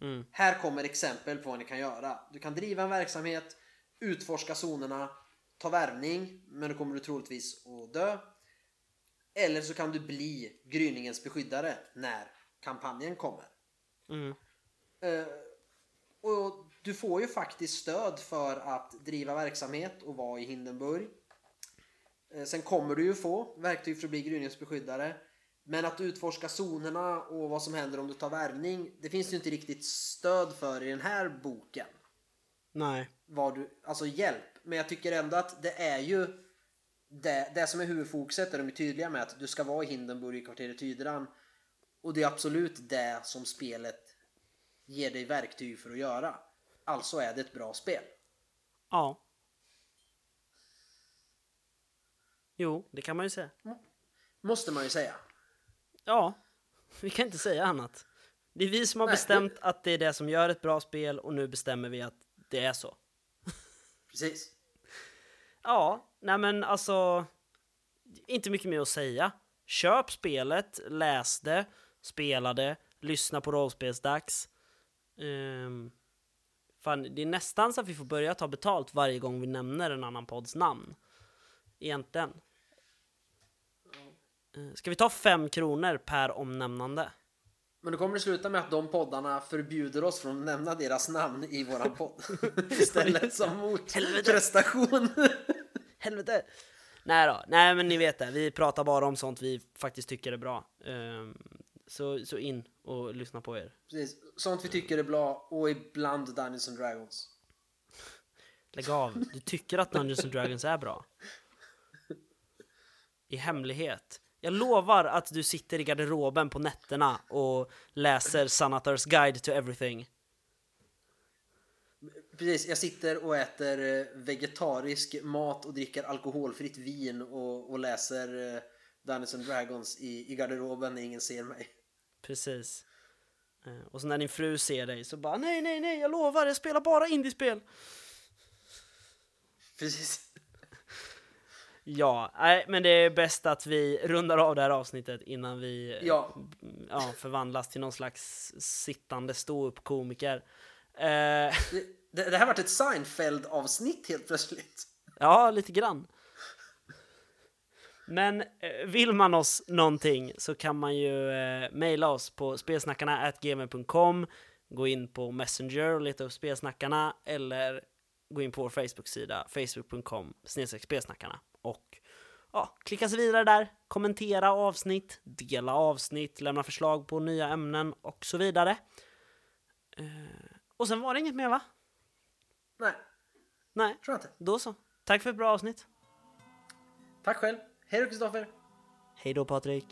Mm. Här kommer exempel på vad ni kan göra. Du kan driva en verksamhet, utforska zonerna, ta värvning, men då kommer du troligtvis att dö. Eller så kan du bli gryningens beskyddare när kampanjen kommer. Mm. Eh, och du får ju faktiskt stöd för att driva verksamhet och vara i Hindenburg. Eh, sen kommer du ju få verktyg för att bli gryningens beskyddare. Men att utforska zonerna och vad som händer om du tar värvning, det finns ju inte riktigt stöd för i den här boken. Nej. Vad du, alltså hjälp. Men jag tycker ändå att det är ju det, det som är huvudfokuset är de är tydliga med att du ska vara i Hindenburg i kvarteret Hydran. Och det är absolut det som spelet ger dig verktyg för att göra. Alltså är det ett bra spel. Ja. Jo, det kan man ju säga. Måste man ju säga. Ja, vi kan inte säga annat. Det är vi som har Nej, bestämt att det är det som gör ett bra spel och nu bestämmer vi att det är så. Precis. Ja, nej men alltså... Inte mycket mer att säga. Köp spelet, läs det, spela det, lyssna på rollspelsdags. Um, fan, det är nästan så att vi får börja ta betalt varje gång vi nämner en annan podds namn. Egentligen. Eh, Ska vi ta fem kronor per omnämnande? Men då kommer det sluta med att de poddarna förbjuder oss från att nämna deras namn i våran podd. Istället som motprestation. Helvete! Nej då, nej men ni vet det, vi pratar bara om sånt vi faktiskt tycker är bra. Ehm, så, så in och lyssna på er. Precis. Sånt vi tycker är bra och ibland Dungeons and Dragons. Lägg av, du tycker att Dungeons and Dragons är bra. I hemlighet. Jag lovar att du sitter i garderoben på nätterna och läser Sanators Guide to Everything. Precis, jag sitter och äter eh, vegetarisk mat och dricker alkoholfritt vin och, och läser eh, Dungeons and Dragons i, i garderoben när ingen ser mig. Precis. Eh, Och så när din fru ser dig så bara nej, nej, nej, jag lovar, jag spelar bara indiespel. Precis. Ja, nej, men det är bäst att vi rundar av det här avsnittet innan vi eh, Ja. ja, förvandlas till någon slags sittande ståuppkomiker. Eh, Det, det, det här varit ett Seinfeld-avsnitt helt plötsligt. ja, lite grann. Men eh, vill man oss någonting så kan man ju eh, mejla oss på spelsnackarna.gmail.com Gå in på Messenger och leta upp spelsnackarna eller gå in på vår Facebook-sida facebook.com spelsnackarna och ja, klicka sig vidare där, kommentera avsnitt, dela avsnitt, lämna förslag på nya ämnen och så vidare. Eh, och sen var det inget mer va? Nej, Nej, tror jag inte. då så. Tack för ett bra avsnitt. Tack själv. Hej då Kristoffer. Hej då Patrik.